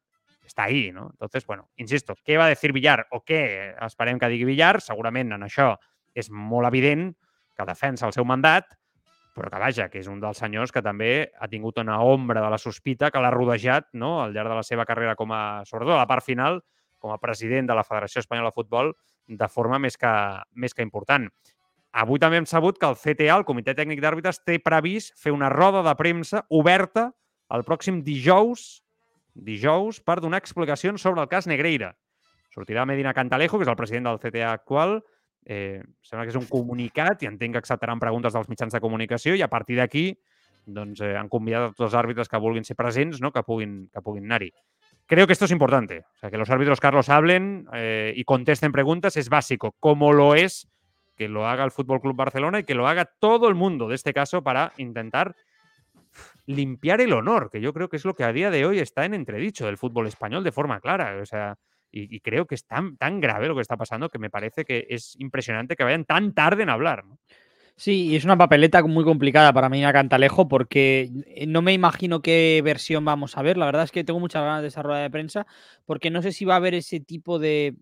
està ahí, no? Entonces, bueno, insisto, què va decir Villar o què esperem que digui Villar? Segurament en això és molt evident que defensa el seu mandat, però que vaja, que és un dels senyors que també ha tingut una ombra de la sospita que l'ha rodejat no? al llarg de la seva carrera com a, sobretot a la part final, com a president de la Federació Espanyola de Futbol, de forma més que, més que important. Avui també hem sabut que el CTA, el Comitè Tècnic d'Àrbitres, té previst fer una roda de premsa oberta el pròxim dijous dijous per donar explicacions sobre el cas Negreira. Sortirà Medina Cantalejo, que és el president del CTA actual, Eh, sembla que és un comunicat i entenc que acceptaran preguntes dels mitjans de comunicació i a partir d'aquí doncs, eh, han convidat a tots els àrbitres que vulguin ser presents no? que puguin, que puguin anar-hi. Creo que esto es importante. O sea, que los árbitros, Carlos, hablen eh, y contesten preguntas es básico, como lo es que lo haga el Fútbol Club Barcelona y que lo haga todo el mundo de este caso para intentar limpiar el honor, que yo creo que es lo que a día de hoy está en entredicho del fútbol español de forma clara. O sea, y, creo que es tan, tan grave lo que está pasando que me parece que es impresionante que vayan tan tarde en hablar. ¿no? Sí, y es una papeleta muy complicada para mí a Cantalejo porque no me imagino qué versión vamos a ver. La verdad es que tengo muchas ganas de esa rueda de prensa porque no sé si va a haber ese tipo de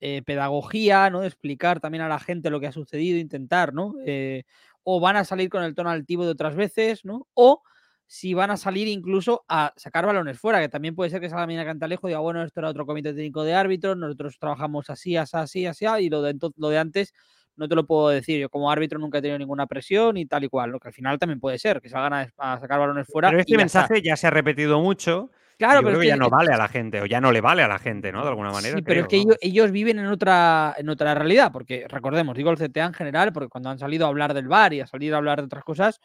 eh, pedagogía, ¿no? De explicar también a la gente lo que ha sucedido, intentar, ¿no? Eh, o van a salir con el tono altivo de otras veces, ¿no? O si van a salir incluso a sacar balones fuera, que también puede ser que salga Mina Cantalejo y diga, bueno, esto era otro comité técnico de árbitros, nosotros trabajamos así, así, así, así, y lo de, lo de antes no te lo puedo decir. Yo como árbitro nunca he tenido ninguna presión y tal y cual, lo que al final también puede ser, que salgan a, a sacar balones fuera. Pero este mensaje ya, ya se ha repetido mucho. Claro, Yo pero creo que ya que- no vale a la gente, o ya no le vale a la gente, ¿no? De alguna manera. Sí, pero es que ellos, ellos viven en otra, en otra realidad, porque recordemos, digo el CTA en general, porque cuando han salido a hablar del VAR y a salir a hablar de otras cosas,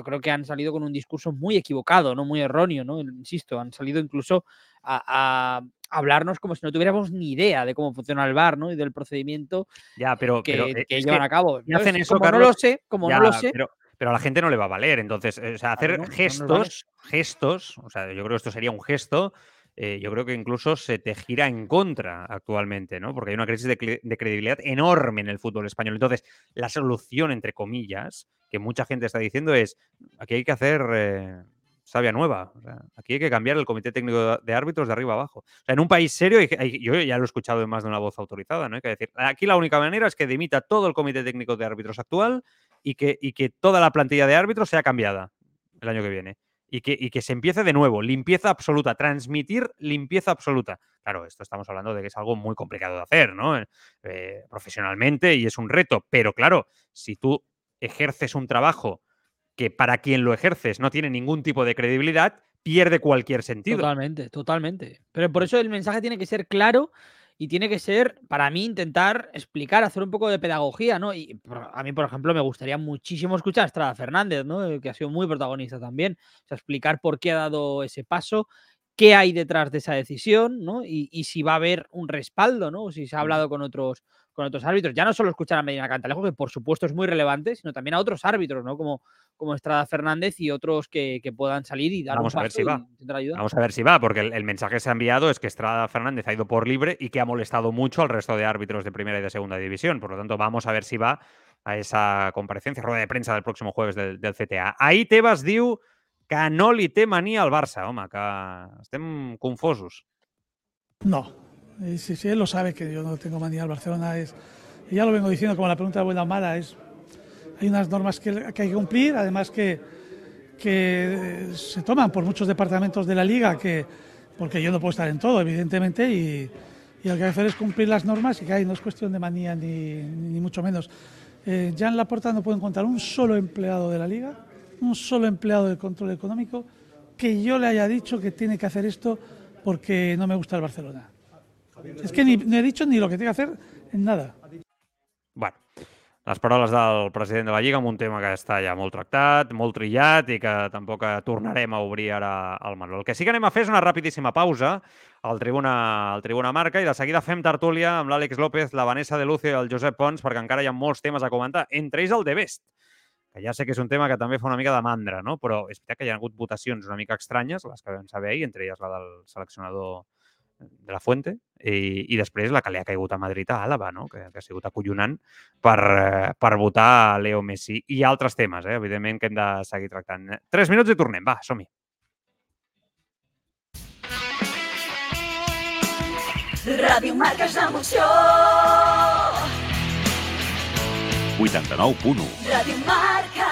yo creo que han salido con un discurso muy equivocado, no muy erróneo, ¿no? Insisto, han salido incluso a, a hablarnos como si no tuviéramos ni idea de cómo funciona el VAR, ¿no? Y del procedimiento Ya, pero, que, pero, eh, que llevan que a cabo. ya hacen eso, como no lo sé, como ya, no lo sé, Pero, pero a la gente no le va a valer. Entonces, eh, o sea, hacer no, no gestos, gestos, o sea, yo creo que esto sería un gesto. Eh, yo creo que incluso se te gira en contra actualmente, ¿no? Porque hay una crisis de, cre- de credibilidad enorme en el fútbol español. Entonces, la solución, entre comillas, que mucha gente está diciendo es, aquí hay que hacer eh, sabia nueva. aquí hay que cambiar el comité técnico de árbitros de arriba abajo. O sea, en un país serio, yo ya lo he escuchado de más de una voz autorizada, ¿no? Hay que decir, aquí la única manera es que dimita todo el comité técnico de árbitros actual y que, y que toda la plantilla de árbitros sea cambiada el año que viene. Y que, y que se empiece de nuevo, limpieza absoluta, transmitir limpieza absoluta. Claro, esto estamos hablando de que es algo muy complicado de hacer, ¿no? Eh, profesionalmente y es un reto, pero claro, si tú ejerces un trabajo que para quien lo ejerces no tiene ningún tipo de credibilidad, pierde cualquier sentido. Totalmente, totalmente. Pero por eso el mensaje tiene que ser claro y tiene que ser, para mí, intentar explicar, hacer un poco de pedagogía, ¿no? Y por- a mí, por ejemplo, me gustaría muchísimo escuchar a Estrada Fernández, ¿no? Eh, Que ha sido muy protagonista también. O sea, explicar por qué ha dado ese paso, qué hay detrás de esa decisión, ¿no? Y, y si va a haber un respaldo, ¿no? O si se ha hablado con otros, con otros árbitros. Ya no solo escuchar a Medina Cantalejo, que por supuesto es muy relevante, sino también a otros árbitros, ¿no? Como, como Estrada Fernández y otros que, que puedan salir y dar Vamos un a ver paso si va. ayudar. Vamos a ver si va, porque el, el mensaje que se ha enviado es que Estrada Fernández ha ido por libre y que ha molestado mucho al resto de árbitros de primera y de segunda división. Por lo tanto, vamos a ver si va a esa comparecencia, rueda de prensa del próximo jueves del, del CTA. Ahí Tebas diu que no li té mania al Barça, home, que estem confosos. No, Sí, sí, él lo sabe que yo no tengo manía al Barcelona. Es, y ya lo vengo diciendo como la pregunta buena o mala. Es, hay unas normas que, hay que cumplir, además que, que eh, se toman por muchos departamentos de la liga, que, porque yo no puedo estar en todo, evidentemente, y, y lo que hay que hacer es cumplir las normas y que hay, no es cuestión de manía ni, ni mucho menos. Eh, ya en la puerta no puedo encontrar un solo empleado de la liga, un solo empleado del control económico que yo le haya dicho que tiene que hacer esto porque no me gusta el Barcelona. És que ni, no he dicho ni lo que tiene que hacer en nada. Bueno, les paraules del president de la Lliga amb un tema que està ja molt tractat, molt trillat i que tampoc tornarem a obrir ara al Manuel. El que sí que anem a fer és una rapidíssima pausa al Tribuna, al Tribuna Marca i de seguida fem tertúlia amb l'Àlex López, la Vanessa de Lucio i el Josep Pons perquè encara hi ha molts temes a comentar, entre ells el de Best, que ja sé que és un tema que també fa una mica de mandra, no? però és veritat que hi ha hagut votacions una mica estranyes, les que vam saber ahir, entre elles la del seleccionador de la Fuente i, i després la que li ha caigut a Madrid a Àlava, no? que, que ha sigut acollonant per, eh, per votar Leo Messi i altres temes, eh? evidentment, que hem de seguir tractant. Tres minuts i tornem, va, som-hi. Ràdio Marca és l'emoció. 89.1 Ràdio Marca.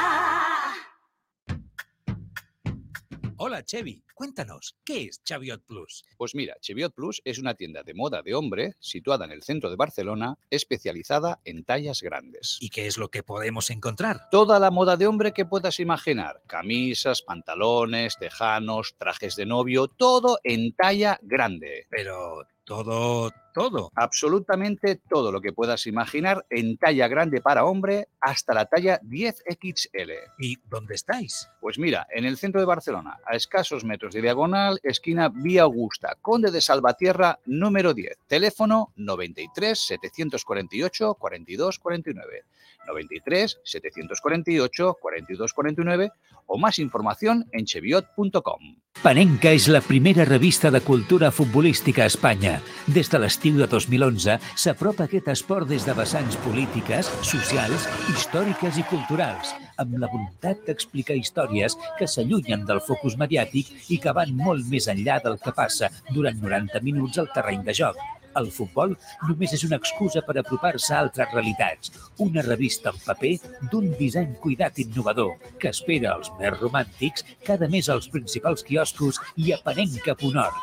Hola, Chevy. Cuéntanos, ¿qué es Chaviot Plus? Pues mira, Cheviot Plus es una tienda de moda de hombre situada en el centro de Barcelona, especializada en tallas grandes. ¿Y qué es lo que podemos encontrar? Toda la moda de hombre que puedas imaginar. Camisas, pantalones, tejanos, trajes de novio, todo en talla grande. Pero todo, todo. Absolutamente todo lo que puedas imaginar en talla grande para hombre hasta la talla 10XL. ¿Y dónde estáis? Pues mira, en el centro de Barcelona, a escasos metros de diagonal, esquina Vía Augusta, Conde de Salvatierra, número 10. Teléfono 93 748 42 49. 93 748 42 49 o más información en cheviot.com. Panenca és la primera revista de cultura futbolística a Espanya. Des de l'estiu de 2011 s'apropa aquest esport des de vessants polítiques, socials, històriques i culturals, amb la voluntat d'explicar històries que s'allunyen del focus mediàtic i que van molt més enllà del que passa durant 90 minuts al terreny de joc. El futbol només és una excusa per apropar-se a altres realitats. Una revista en paper d'un disseny cuidat innovador que espera els més romàntics cada mes als principals quioscos i a panenca.org.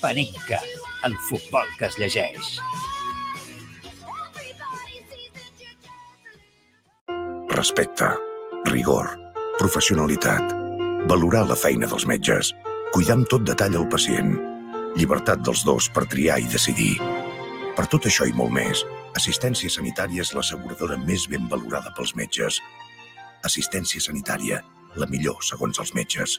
Panenca, el futbol que es llegeix. Respecte, rigor, professionalitat, valorar la feina dels metges, cuidar amb tot detall el pacient, llibertat dels dos per triar i decidir. Per tot això i molt més, Assistència Sanitària és l'asseguradora més ben valorada pels metges. Assistència Sanitària, la millor segons els metges.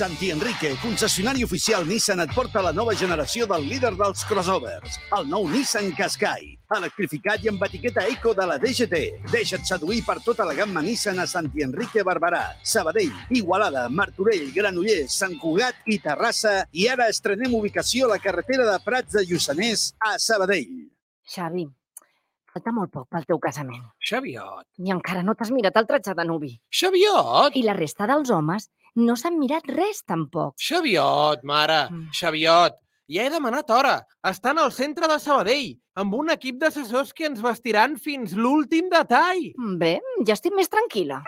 Santi Enrique, concessionari oficial Nissan, et porta la nova generació del líder dels crossovers, el nou Nissan Qashqai, electrificat i amb etiqueta eco de la DGT. Deixa't seduir per tota la gamma Nissan a Santi Enrique Barberà, Sabadell, Igualada, Martorell, Granollers, Sant Cugat i Terrassa i ara estrenem ubicació a la carretera de Prats de Lluçanès a Sabadell. Xavi, falta molt poc pel teu casament. Xaviot, I encara no t'has mirat el tratge de nuvi. Xaviot, I la resta dels homes no s'han mirat res tampoc. Xaviot, mare, Mm. Xaviot. Ja he demanat hora. Estan al centre de Sabadell, amb un equip d'assessors que ens vestiran fins l'últim detall. Bé, ja estic més tranquil·la.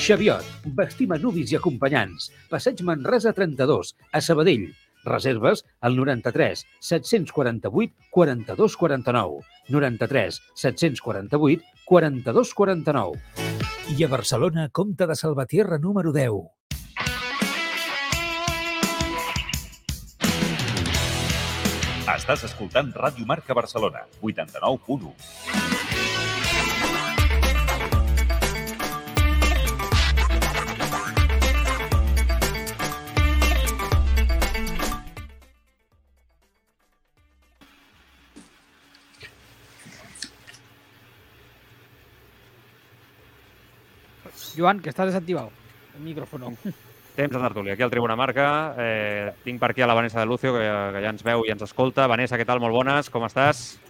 Xaviot, vestim a nuvis i acompanyants. Passeig Manresa 32, a Sabadell. Reserves al 93 748 42 49. 93 748 42 49. I a Barcelona, Comte de Salvatierra número 10. Estàs escoltant Ràdio Marca Barcelona, 89.1. Joan, que estás desactivado. El micrófono. Temps de tertúlia, aquí al Tribuna Marca. Eh, tinc per aquí a la Vanessa de Lucio, que, que ja ens veu i ens escolta. Vanessa, què tal? Molt bones, com estàs?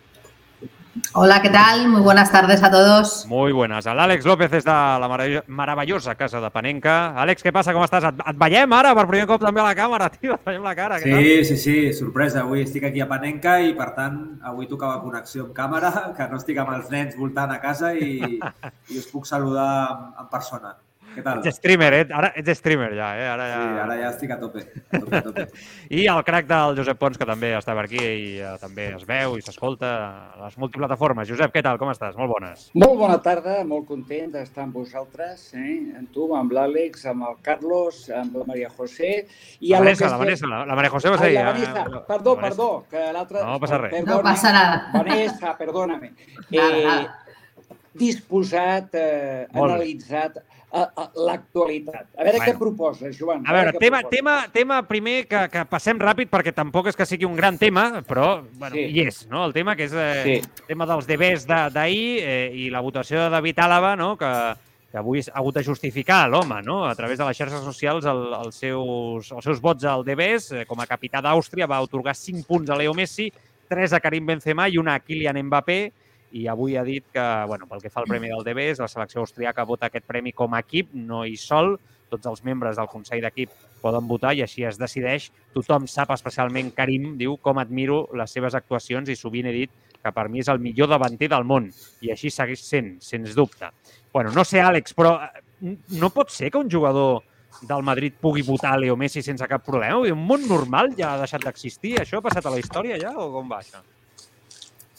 Hola, ¿qué tal? Muy buenas tardes a todos. Muy buenas. L'Àlex López és de la meravellosa casa de Panenca. Àlex, què passa? Com estàs? Et, et veiem ara per primer cop també a la càmera, tio. Et veiem la cara. què tal? Sí, sí, sí, sorpresa. Avui estic aquí a Panenca i, per tant, avui tocava connexió amb càmera, que no estic amb els nens voltant a casa i, i us puc saludar en persona. Què tal? Ets streamer, eh? Ara ets streamer ja, eh? Ara ja... Sí, ara ja estic a tope. A tope, a tope. I el crac del Josep Pons, que també està per aquí i eh, també es veu i s'escolta a les multiplataformes. Josep, què tal? Com estàs? Molt bones. Molt bona tarda, molt content d'estar amb vosaltres, eh? amb tu, amb l'Àlex, amb el Carlos, amb la Maria José. I La Vanessa, que la Vanessa, la, la Maria José va ser... la ja- Vanessa, la perdó, Vanessa. perdó, que l'altre... No passa res. Perdona, No passa nada. Vanessa, perdóname. Eh, disposat, eh, analitzat l'actualitat. A veure Bueno. què proposes, Joan. A veure, què tema, tema, tema primer que, que passem ràpid perquè tampoc és que sigui un gran tema, però bueno, Sí. hi és, no? El tema que és eh, Sí. el tema dels DBs de- d'ahir eh, i la votació de David Àlava, no? que, que avui ha hagut de justificar l'home, no? a través de les xarxes socials, el, els, seus, els seus vots al DBs. Eh, com a capità d'Àustria va otorgar 5 punts a Leo Messi, 3 a Karim Benzema i una a Kylian Mbappé, i avui ha dit que, bueno, pel que fa al Premi del DBs, la selecció austríaca vota aquest premi com a equip, no hi sol. Tots els membres del Consell d'Equip poden votar i així es decideix. Tothom sap, especialment Karim, diu com admiro les seves actuacions i sovint he dit que per mi és el millor davanter del món i així segueix sent, sens dubte. Bueno, no sé, Àlex, però eh, no pot ser que un jugador del Madrid pugui votar Leo Messi sense cap problema? Un món normal ja ha deixat d'existir? Això ha passat a la història ja o com va això?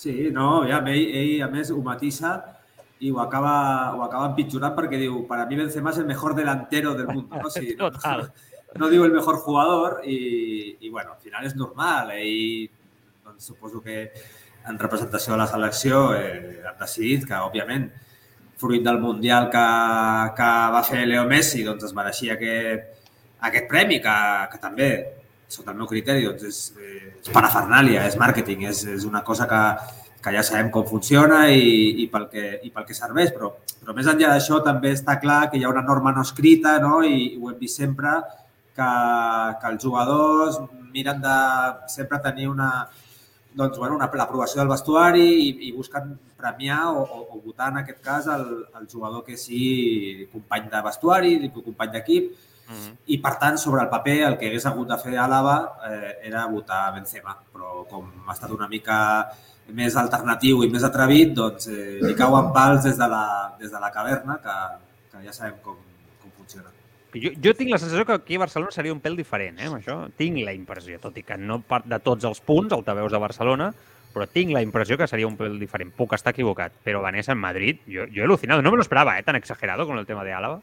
Sí, no, ja, ell, ell a més ho matisa i ho acaba, ho acaba empitjorant perquè diu, para mí Benzema es el mejor delantero del mundo. No, sí, no, no diu el mejor jugador i, i bueno, al final és normal. Ell, doncs, suposo que en representació de la selecció eh, han decidit que, òbviament, fruit del Mundial que, que va fer Leo Messi, doncs es mereixia aquest, aquest premi, que, que també, sota el meu criteri, doncs és, eh, és parafernàlia, és màrqueting, és, és una cosa que, que ja sabem com funciona i, i, pel, que, i pel que serveix, però, però més enllà d'això també està clar que hi ha una norma no escrita no? I, ho hem vist sempre, que, que els jugadors miren de sempre tenir una, doncs, bueno, una, l'aprovació del vestuari i, i busquen premiar o, o, o votar, en aquest cas, el, el jugador que sigui company de vestuari, company d'equip, -hmm. i, per tant, sobre el paper, el que hagués hagut de fer Àlava eh, era votar Benzema, però com ha estat una mica més alternatiu i més atrevit, doncs eh, li cauen pals des de la, des de la caverna, que, que ja sabem com, com funciona. Jo, jo tinc la sensació que aquí a Barcelona seria un pèl diferent, eh, amb això. Tinc la impressió, tot i que no part de tots els punts, altaveus de Barcelona, però tinc la impressió que seria un pèl diferent. Puc estar equivocat, però Vanessa en Madrid, jo, jo he alucinado. No me lo esperaba, eh, tan exagerado con el tema de Álava.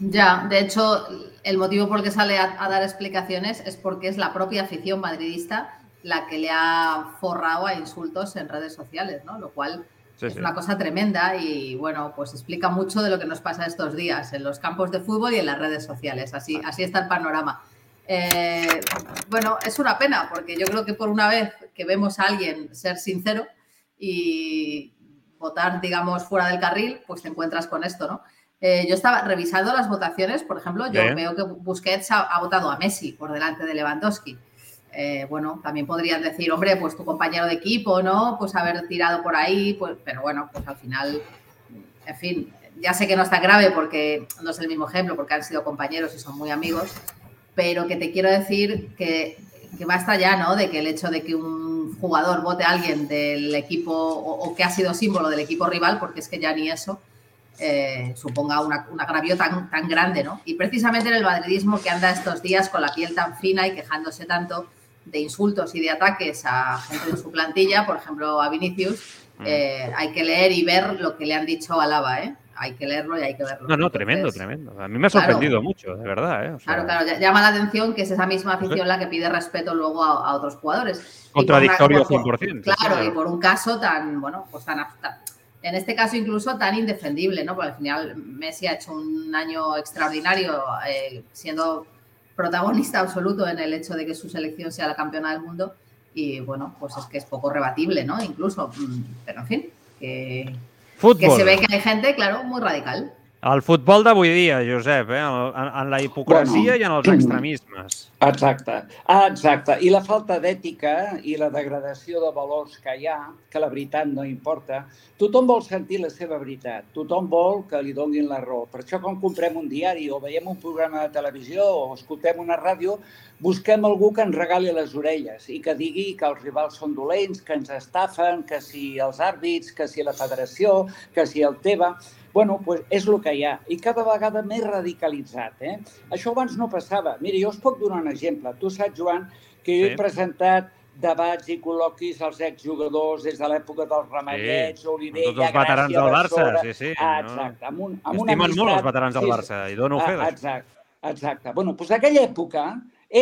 Ya, de hecho, el motivo por el que sale a, a, dar explicaciones es porque es la propia afición madridista la que le ha forrado a insultos en redes sociales, ¿no? Lo cual sí, es sí. una cosa tremenda y, bueno, pues explica mucho de lo que nos pasa estos días en los campos de fútbol y en las redes sociales. Así, así está el panorama. Eh, bueno, es una pena porque yo creo que por una vez que vemos a alguien ser sincero y votar, digamos, fuera del carril, pues te encuentras con esto, ¿no? Eh, yo estaba revisando las votaciones, por ejemplo, yo Bien. veo que Busquets ha, ha, votado a Messi por delante de Lewandowski. Eh, bueno, también podrían decir, hombre, pues tu compañero de equipo, ¿no? Pues haber tirado por ahí, pues, pero bueno, pues al final, en fin, ya sé que no es tan grave porque no es el mismo ejemplo, porque han sido compañeros y son muy amigos, pero que te quiero decir que, que basta ya, ¿no? De que el hecho de que un jugador vote a alguien del equipo o, o que ha sido símbolo del equipo rival, porque es que ya ni eso, eh, suponga una, un agravio tan, tan grande, ¿no? Y precisamente en el madridismo que anda estos días con la piel tan fina y quejándose tanto de insultos y de ataques a gente de su plantilla, por ejemplo a Vinicius, eh, hay que leer y ver lo que le han dicho a Lava, ¿eh? Hay que leerlo y hay que verlo. No, no, tremendo, Entonces, tremendo. A mí me ha sorprendido claro, mucho, de verdad. ¿eh? O sea, claro, claro, llama la atención que es esa misma afición la que pide respeto luego a, a otros jugadores. Contradictorio por una, 100%. Claro, claro, y por un caso tan, bueno, pues tan, tan en este caso incluso tan indefendible, ¿no? Porque al final Messi ha hecho un año extraordinario eh, siendo protagonista absoluto en el hecho de que su selección sea la campeona del mundo y bueno, pues es que es poco rebatible, ¿no? Incluso, mm, pero en fin, que, que se ve que hay gente, claro, muy radical. El futbol d'avui dia, Josep, eh? en, en la hipocresia bueno, i en els extremismes. Exacte, exacte. I la falta d'ètica i la degradació de valors que hi ha, que la veritat no importa, tothom vol sentir la seva veritat, tothom vol que li donguin la raó. Per això, quan comprem un diari o veiem un programa de televisió o escoltem una ràdio, busquem algú que ens regali les orelles i que digui que els rivals són dolents, que ens estafen, que si els àrbits, que si la federació, que si el teva bueno, pues és el que hi ha. I cada vegada més radicalitzat. Eh? Això abans no passava. Mira, jo us puc donar un exemple. Tu saps, Joan, que jo sí. he presentat debats i col·loquis als exjugadors des de l'època dels Ramallets, sí. Olivella, Tots els veterans del Barça, sí, sí. Ah, exacte. Amb, un, amb una amistat... molt els veterans del Barça, i dono ah, fe d'això. Exacte, exacte. Bueno, doncs aquella època,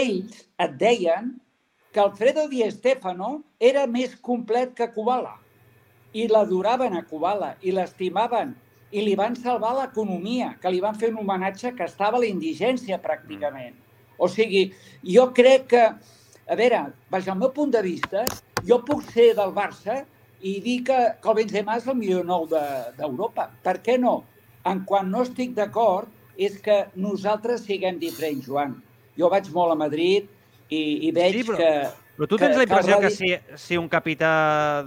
ells et deien que Alfredo Di Stefano era més complet que Kubala. I l'adoraven a Kubala, i l'estimaven, i li van salvar l'economia, que li van fer un homenatge que estava a la indigència pràcticament. O sigui, jo crec que, a veure, vaja, al meu punt de vista, jo puc ser del Barça i dir que, que el Benzema és el millor nou d'Europa. De, per què no? En quan no estic d'acord és que nosaltres siguem diferents, Joan. Jo vaig molt a Madrid i, i veig sí, però, que... Però tu tens la impressió que, que, si, si un capità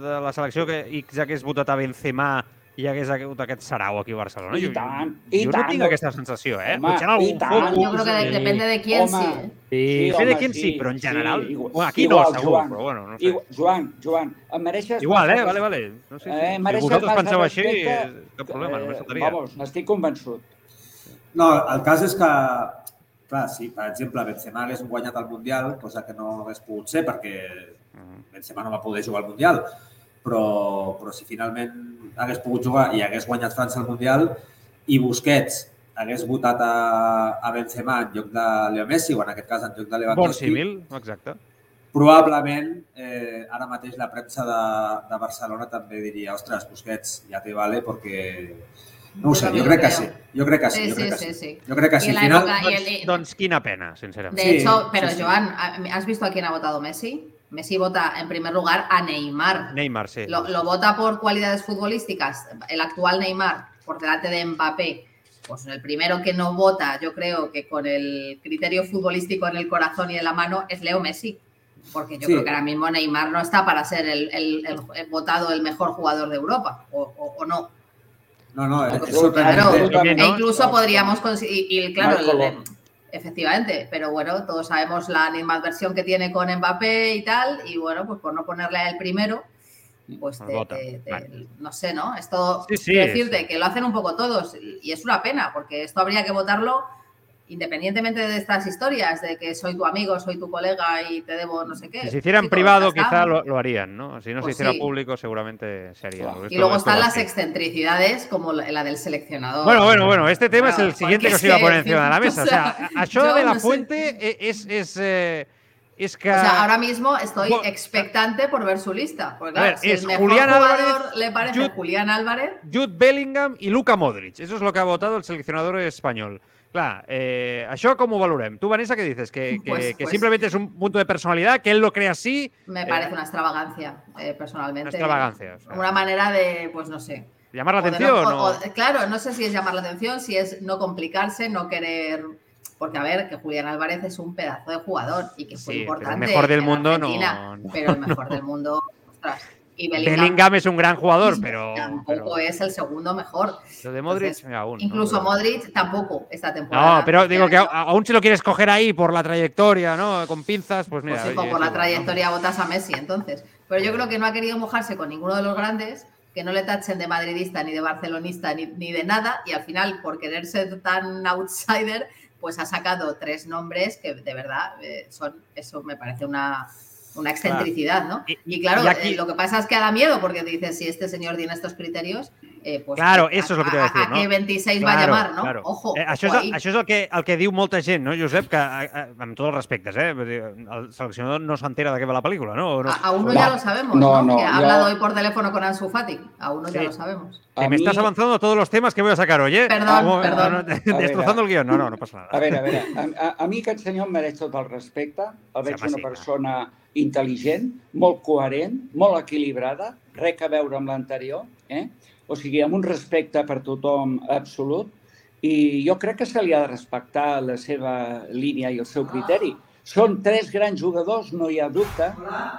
de la selecció que X hagués votat a Benzema hi hagués hagut aquest sarau aquí a Barcelona. I jo, tant, jo, i jo tant. no tinc aquesta sensació, eh? Home, Potser en algun focus... Yo creo que de- sí. depende de quién, Home, sí. Sí, Sí, sé de home, quin sí, sí, però en sí, general... igual- bueno, aquí igual, no, segur, Joan. però bueno, no sé. Igual, Joan, Joan, em mereixes... Igual, eh? Vale, vale. No sé, sí. Eh, si mereixes vosaltres penseu així, eh, cap problema, no eh, me saltaria. Vamos, n'estic convençut. No, el cas és que clar, si per exemple Benzema hagués guanyat el Mundial, cosa que no hagués pogut ser perquè Benzema no va poder jugar al Mundial, però, però si finalment hagués pogut jugar i hagués guanyat França el Mundial i Busquets hagués votat a, a Benzema en lloc de Leo Messi, o en aquest cas en lloc de Bon Lewandowski, símil, exacte. probablement eh, ara mateix la premsa de, de Barcelona també diria ostres, Busquets, ja te vale perquè... No ho sé, Yo jo crec que sí. creo. Jo crec que sí, Sí, jo crec que sí, sí. sí. Jo crec que sí. Al final, Doncs, doncs quina pena, sincerament. De Sí, hecho, pero sí, sí. Joan, ¿has visto a quién ha votado Messi? Messi vota en primer lugar a Neymar. Neymar, sí. Lo, lo vota por cualidades futbolísticas. El actual Neymar, por delante de Mbappé. Pues el primero que no vota, yo creo que con el criterio futbolístico en el corazón y en la mano, es Leo Messi. Porque yo Sí. creo que ahora mismo Neymar no está para ser el, el- el- el votado el mejor jugador de Europa. O, o- o no. No, no, es Claro, e incluso podríamos conseguir, y, y claro. Efectivamente, pero bueno, todos sabemos la animadversión que tiene con Mbappé y tal, y bueno, pues por no ponerle él primero, pues te- no sé, ¿no? Esto, Sí, sí, quiero es- decirte que lo hacen un poco todos, y es una pena, porque esto habría que votarlo independientemente de estas historias, de que soy tu amigo, soy tu colega y te debo no sé qué. Si se hiciera Chicos, privado, quizá lo, lo harían, ¿no? Si no Pues se hiciera sí. público, seguramente se haría. Y luego están las así. excentricidades como la, la del seleccionador. Bueno, bueno, bueno, este tema es el siguiente que os iba a poner encima de la mesa. O sea, això yo de la no fuente e- es, es, eh, es que... O sea, ahora mismo estoy Bueno, expectante por ver su lista. Porque, A ver, claro, si es el mejor Julián jugador Álvarez, le parece Jude- Julián Álvarez, Jude Bellingham y Luka Modric. Eso es lo que ha votado el seleccionador español. Clar, eh, això com ho valorem? Tu, Vanessa, què dices? Que, que, Pues- que pues- simplemente es un punto de personalidad, que él lo cree así. me eh, parece una extravagancia, eh, personalmente. Una extravagancia, o sea. Una manera de, pues no sé. ¿Llamar la atención no- o- o- claro, no sé si es llamar la atención, si es no complicarse, no querer. Porque, a ver, que Julián Álvarez es un pedazo de jugador y que fue Sí, pero el importante. mejor del mundo no. Pero el mejor del mundo, ostras. Y Bellingham, Bellingham es un gran jugador, pero, tampoco es el segundo mejor. lo de Modric Entonces, aún. ¿no? Incluso Modric tampoco esta temporada. No, pero digo que aún si lo quieres coger ahí por la trayectoria, ¿no? Con pinzas, pues mira. Pues sí, oye, por la igual, ¿no? trayectoria votas a Messi, entonces. Pero yo creo que no ha querido mojarse con ninguno de los grandes, que no le tachen de madridista, ni de barcelonista, ni, ni de nada, y al final, por querer ser tan outsider, pues ha sacado tres nombres que de verdad eh, son, eso me parece una, una excentricidad, ¿no? Y, claro, y aquí- eh, lo que pasa es que da miedo, porque dices, si este señor tiene estos criterios, eh, pues Claro, a- eso es lo que te iba a decir, a, ¿no? qué 26 va a Claro, llamar, ¿no? claro. Ojo, Eh, això, és, això és el que, el que diu molta gent, no, Josep? Que, eh, eh, amb tots els respectes, eh? Vull dir, El seleccionador no s'entera de què va la pel·lícula, no? No? A, a uno o ya no? lo sabemos, No, ¿no? no, que ha hablado hoy por teléfono con Ansu Fati. A uno ya Sí. lo sabemos. Que A me mí- estás avanzando todos los temas que voy a sacar hoy, ¿eh? Perdón, moment, perdón. no, no, A destrozando el guión. No, no, no pasa nada. A veure, a veure, a, a, a mi aquest senyor em mereix tot el respecte. El veig home, una sí, persona intel·ligent, molt coherent, molt equilibrada, res a veure amb l'anterior, eh? O sigui, amb un respecte per tothom absolut, i jo crec que se li ha de respectar la seva línia i el seu criteri. Són tres grans jugadors, no hi ha dubte.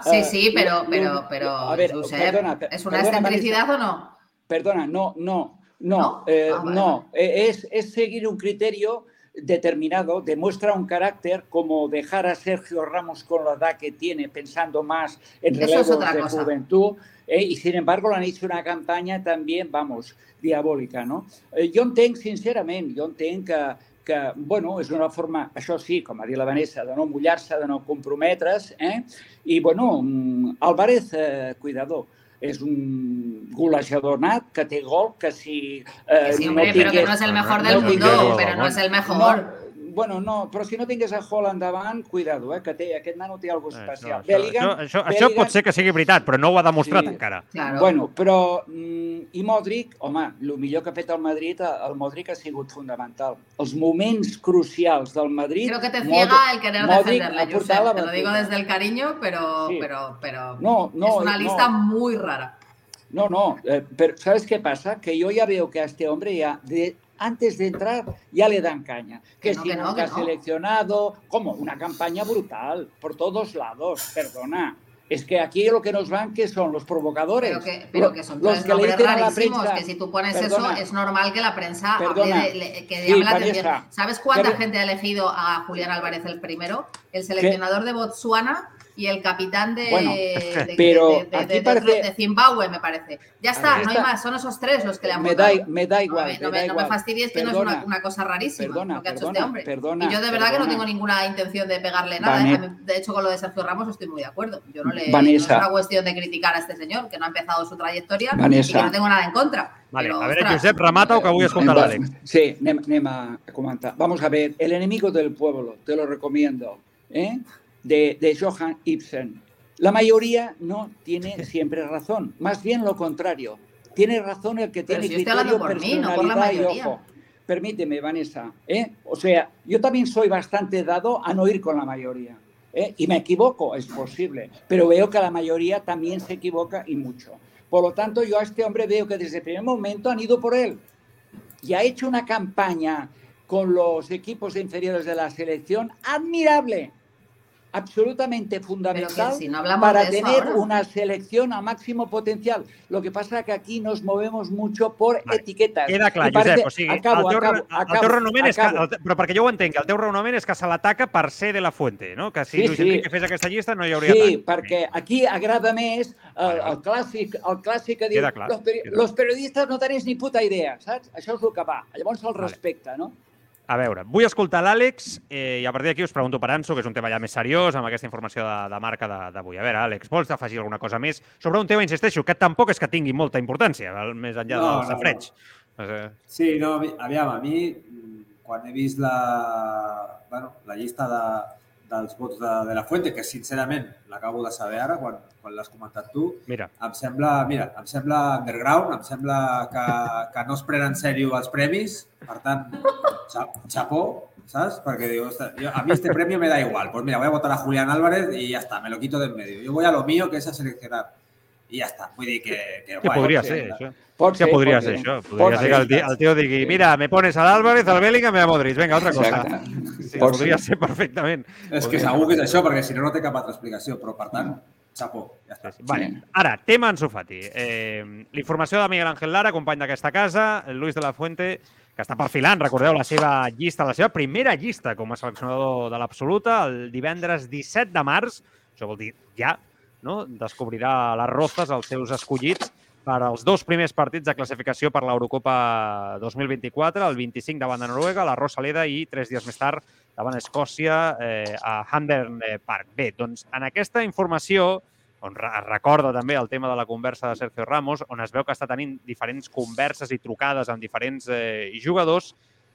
Sí, Eh, sí, pero, no- pero, pero, a ver, Josep, perdona, per- ¿es una perdona, excentricidad o no? Perdona, no, no, no, ¿No? eh, Ah, vale, no. Eh, Es, es seguir un criterio determinado, demuestra un carácter como dejar a Sergio Ramos con la edad que tiene, pensando más en es relevos otra de cosa. juventud, eh, y sin embargo le han hecho una campaña también, vamos, diabòlica, no? Eh, jo entenc, sincerament, jo entenc que, que, bueno, és una forma, això sí, com ha dit la Vanessa, de no mullar-se, de no comprometre's, eh? I, bueno, mm, Álvarez, eh, cuidado, és un golejador nat, que té gol, que si... Eh, sí, hombre, pero que no es el mejor del mundo, pero no es el mejor. No, bueno, no, però si no tingués a Holland davant, cuidado, eh, que té, aquest nano té alguna cosa especial. Això, això, això, això pot ser que sigui veritat, però no ho ha demostrat Sí. encara. Bueno, però... Mm, I Modric, home, el millor que ha fet el Madrid, el Modric ha sigut fundamental. Els moments crucials del Madrid... Creo que te Modric- ciega el querer Modric defenderle, ha portat Josep. la Te lo digo desde el cariño, pero, Sí. pero, pero No, no, es una no. lista muy rara. No, no, eh, pero ¿sabes qué pasa? Que yo ya veo que a este hombre ya, de, antes de entrar, ya le dan caña. Que, Que no, si que nunca no. seleccionado, como una campaña brutal, por todos lados, perdona. Es que aquí lo que nos van, que son los provocadores. Pero que, pero que son los que le nombres rarísimos, prensa, que si tú pones perdona, eso, es normal que la prensa hable de, le- que Sí, la atención. ¿Sabes cuánta gente ha elegido a Julián Álvarez el primero? El seleccionador de Botsuana y el capitán de, Bueno, de, pero de- de- aquí de- parece- de Zimbabue, me parece. Ya está, no hay más, son esos tres los que le han Me da, votado. me da igual. No me, no me da me- no me igual. fastidies que no es una, una cosa rarísima perdona, lo que ha hecho perdona, este hombre. perdona, y yo de verdad que no tengo ninguna intención de pegarle nada. Mí, De hecho, con lo de Sergio Ramos estoy muy de acuerdo. Yo no le Vanessa. no es una cuestión de criticar a este señor, que no ha empezado su trayectoria y Vanessa. que no tengo nada en contra. Vale, Pero, a veure, ostras, Josep, remata o que l'Àlex. Sí, anem, anem a comentar. Vamos a ver, El enemigo del pueblo, te lo recomiendo, ¿eh? De, de Johann Ibsen. La mayoría no tiene siempre razón, más bien lo contrario. Tiene razón el que Pero tiene si criterio, por mí, no por la personalidad y mayoría. ojo. Permíteme, Vanessa. ¿eh? O sea, yo también soy bastante dado a no ir con la mayoría. ¿eh? Y me equivoco, es posible. Pero veo que la mayoría también se equivoca y mucho. Por lo tanto, yo a este hombre veo que desde el primer momento han ido por él. Y ha hecho una campaña con los equipos inferiores de la selección admirable. Absolutamente fundamental si no para tener ahora. una selección a máximo potencial. Lo que pasa es que aquí nos movemos mucho por etiquetas. Queda clar, I parece- Josep, o sigui, acabo, el, teu, acabo, el teu acabo, és que, acabo. però perquè jo ho entenc, el teu raonament és que se l'ataca per ser de la Fuente, no? Que si Sí, Luis sí. Enrique fes aquesta llista no hi hauria Sí, tant. perquè aquí agrada més el, el clàssic, el clàssic que diu Queda clar, los, peri queda. los periodistas no tenéis ni puta idea, saps? Això és el que va. Llavors el respecte, no? A veure, vull escoltar l'Àlex eh, i a partir d'aquí us pregunto per Anso, que és un tema ja més seriós, amb aquesta informació de, de marca d'avui. A veure, Àlex, vols afegir alguna cosa més sobre un tema, insisteixo, que tampoc és que tingui molta importància, més enllà No, del no, safreig. No sé. Sí, no, avi- aviam, a mi, quan he vist la, bueno, la llista de, dels vots de, de la Fuente, que sincerament l'acabo de saber ara, quan, quan l'has comentat tu, Mira. em sembla, mira, em sembla underground, em sembla que, que no es prenen en sèrio els premis, per tant, xa- xapó, ¿sabes? Porque digo, "Ostras, yo- a mí este premio me da igual. Pues mira, voy a votar a Julián Álvarez y ya está, me lo quito de en medio. Yo voy a lo mío, que es a seleccionar. I ja està. Vull dir que... que Que guai. podria Sí, ser, no? això. Pot que ser, podria pot ser, ser. això. Pot Podria ser que el ser. tio, el tio digui, mira, me pones al Álvarez, al Bellingham i a Modric. Vinga, otra cosa. Exacte. Sí, Pot podria ser. ser perfectament. És que segur que és això, perquè si no, no té cap altra explicació. Però, per tant, xapó, ja està. Vale. Ara, tema Ansu Fati. Eh, L'informació de Miguel Ángel Lara, company d'aquesta casa, el Luis de la Fuente, que està perfilant, recordeu, la seva llista, la seva primera llista com a seleccionador de l'Absoluta, el divendres 17 de març, això vol dir ja, no? descobrirà les rostes, els seus escollits, per als dos primers partits de classificació per l'Eurocopa 2024, el 25 davant de Noruega, la Rosaleda i tres dies més tard davant Escòcia eh, a Handern Park. Bé, doncs en aquesta informació on es recorda també el tema de la conversa de Sergio Ramos, on es veu que està tenint diferents converses i trucades amb diferents eh, jugadors,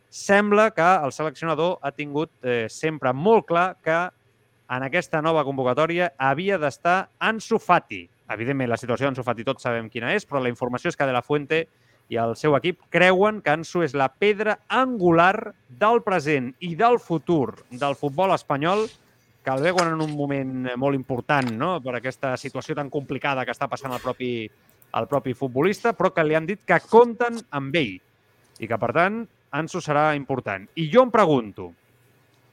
sembla que el seleccionador ha tingut eh, sempre molt clar que en aquesta nova convocatòria havia d'estar Ansu Fati. Evidentment, la situació d'Ansu Fati tots sabem quina és, però la informació és que De La Fuente i el seu equip creuen que Ansu és la pedra angular del present i del futur del futbol espanyol que el veuen en un moment molt important no? per aquesta situació tan complicada que està passant el propi, el propi futbolista, però que li han dit que compten amb ell i que, per tant, Ansu serà important. I jo em pregunto,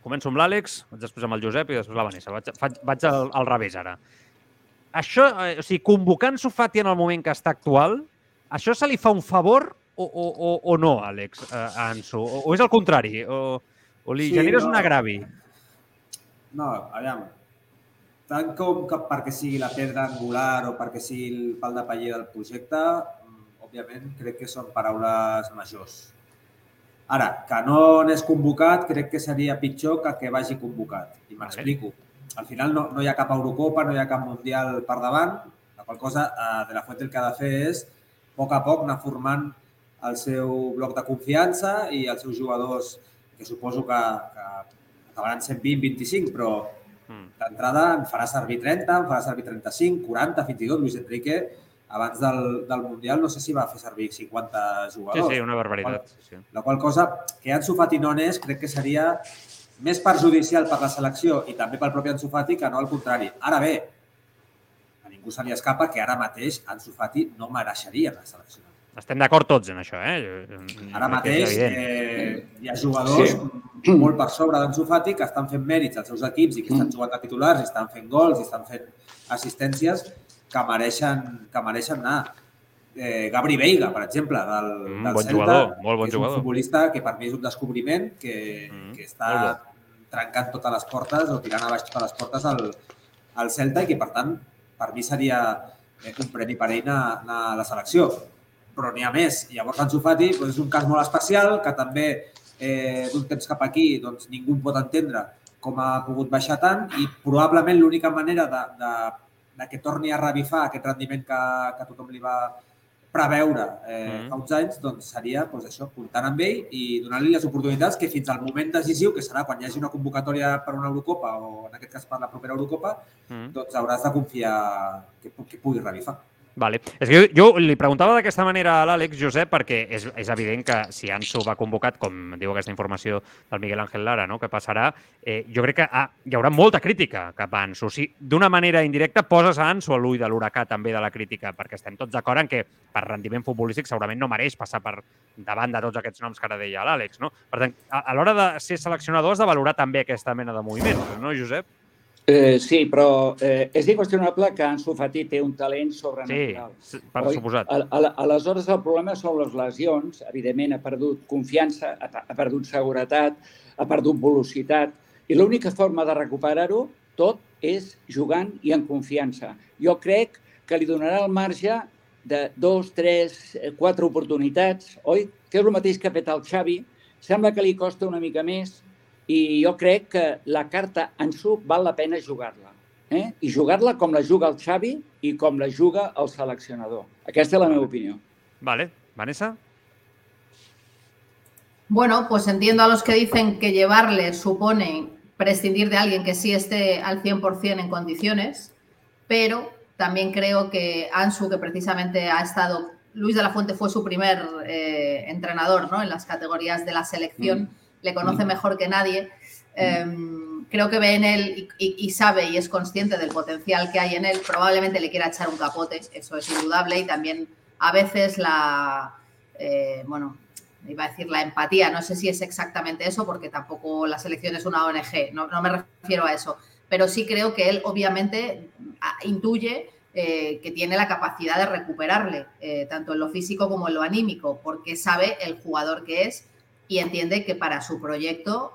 començo amb l'Àlex, després amb el Josep i després la Vanessa. Vaig, faig, vaig al, al revés ara. Això, eh, o sigui, convocant Sofati en el moment que està actual, això se li fa un favor o, o, o, o no, Àlex, a, a Ansu? O, o és el contrari? O, o li Sí, generes no. un agravi? No, aviam. Tant com que perquè sigui la pedra angular o perquè sigui el pal de paller del projecte, mm, òbviament crec que són paraules majors. Ara, que no n'és convocat, crec que seria pitjor que que vagi convocat. I m'explico. Al final no, no hi ha cap Eurocopa, no hi ha cap Mundial per davant, la qual cosa eh, De La Fuente el que ha de fer és, a poc a poc, anar formant el seu bloc de confiança i els seus jugadors, que suposo que, que acabaran sent 20-25, però d'entrada en farà servir 30, en farà servir 35, 40, fins i tot Luis Enrique, abans del, del Mundial, no sé si va fer servir 50 Sí, jugadors. sí, una barbaritat. Sí. La qual cosa, que Ansu Fati no n'és, crec que seria més perjudicial per la selecció i també pel propi Ansu Fati que no al contrari. Ara bé, ningú se li escapa que ara mateix Ansu Fati no mereixeria la selecció. Estem d'acord tots en això, eh? Ara mateix eh, hi ha jugadors sí. molt per sobre d'Ansu Fati que estan fent mèrits als seus equips i que estan jugant de titulars, i estan fent gols, i estan fent assistències que mereixen, que mereixen anar. Eh, Gabri Veiga, per exemple, del, Mm, del bon Celta, jugador, molt bon és jugador. un futbolista que per mi és un descobriment que, mm, que està trencant totes les portes o tirant a baix totes les portes al, al Celta i que, per tant, per mi seria eh, un premi per ell anar, anar a la selecció. Però n'hi ha més. Llavors, Ansu Fati doncs, és un cas molt especial que també eh, d'un temps cap aquí doncs, ningú pot entendre com ha pogut baixar tant i probablement l'única manera de, de, de que torni a revifar aquest rendiment que, que tothom li va preveure eh, mm. fa uns anys, doncs seria doncs, això, comptant amb ell i donant-li les oportunitats que fins al moment decisiu, que serà quan hi hagi una convocatòria per una Eurocopa o en aquest cas per la propera Eurocopa, mm. doncs hauràs de confiar que, que pugui revifar. Vale. És que jo, li preguntava d'aquesta manera a l'Àlex Josep perquè és, és evident que si Ansu va convocat, com diu aquesta informació del Miguel Ángel Lara, no? que passarà, eh, jo crec que ah, hi haurà molta crítica cap a Ansu. Si d'una manera indirecta poses a Ansu a l'ull de l'huracà també de la crítica, perquè estem tots d'acord en que per rendiment futbolístic segurament no mereix passar per davant de tots aquests noms que ara deia l'Àlex. No? Per tant, a, a l'hora de ser seleccionador has de valorar també aquesta mena de moviments, no, Josep? Eh, sí, però eh, és inqüestionable que Ansu Fati té un talent sobrenatural. Sí, per Oi? suposat. A, a, aleshores, el problema són les lesions. Evidentment, ha perdut confiança, ha, ha perdut seguretat, ha perdut velocitat, i l'única forma de recuperar-ho tot és jugant i en confiança. Jo crec que li donarà el marge de dos, tres, quatre oportunitats, oi? Que és el mateix que ha fet el Xavi. Sembla que li costa una mica més, i jo crec que la carta en su val la pena jugar-la. Eh? I jugar-la com la juga el Xavi i com la juga el seleccionador. Aquesta és la meva opinió. Vale. Vanessa? Bueno, pues entiendo a los que dicen que llevarle supone prescindir de alguien que sí esté al 100% en condiciones, pero también creo que Ansu, que precisamente ha estado, Luis de la Fuente fue su primer eh, entrenador ¿no? en las categorías de la selección, mm le conoce mejor que nadie. Em, creo que ve en él y, sabe y es consciente del potencial que hay en él. Probablemente le quiera echar un capote, eso es indudable. Y también a veces la, eh, bueno, iba a decir la empatía, no sé si es exactamente eso, porque tampoco la selección es una ONG, no, me refiero a eso. Pero sí creo que él obviamente intuye eh, que tiene la capacidad de recuperarle, eh, tanto en lo físico como en lo anímico, porque sabe el jugador que es y entiende que para su proyecto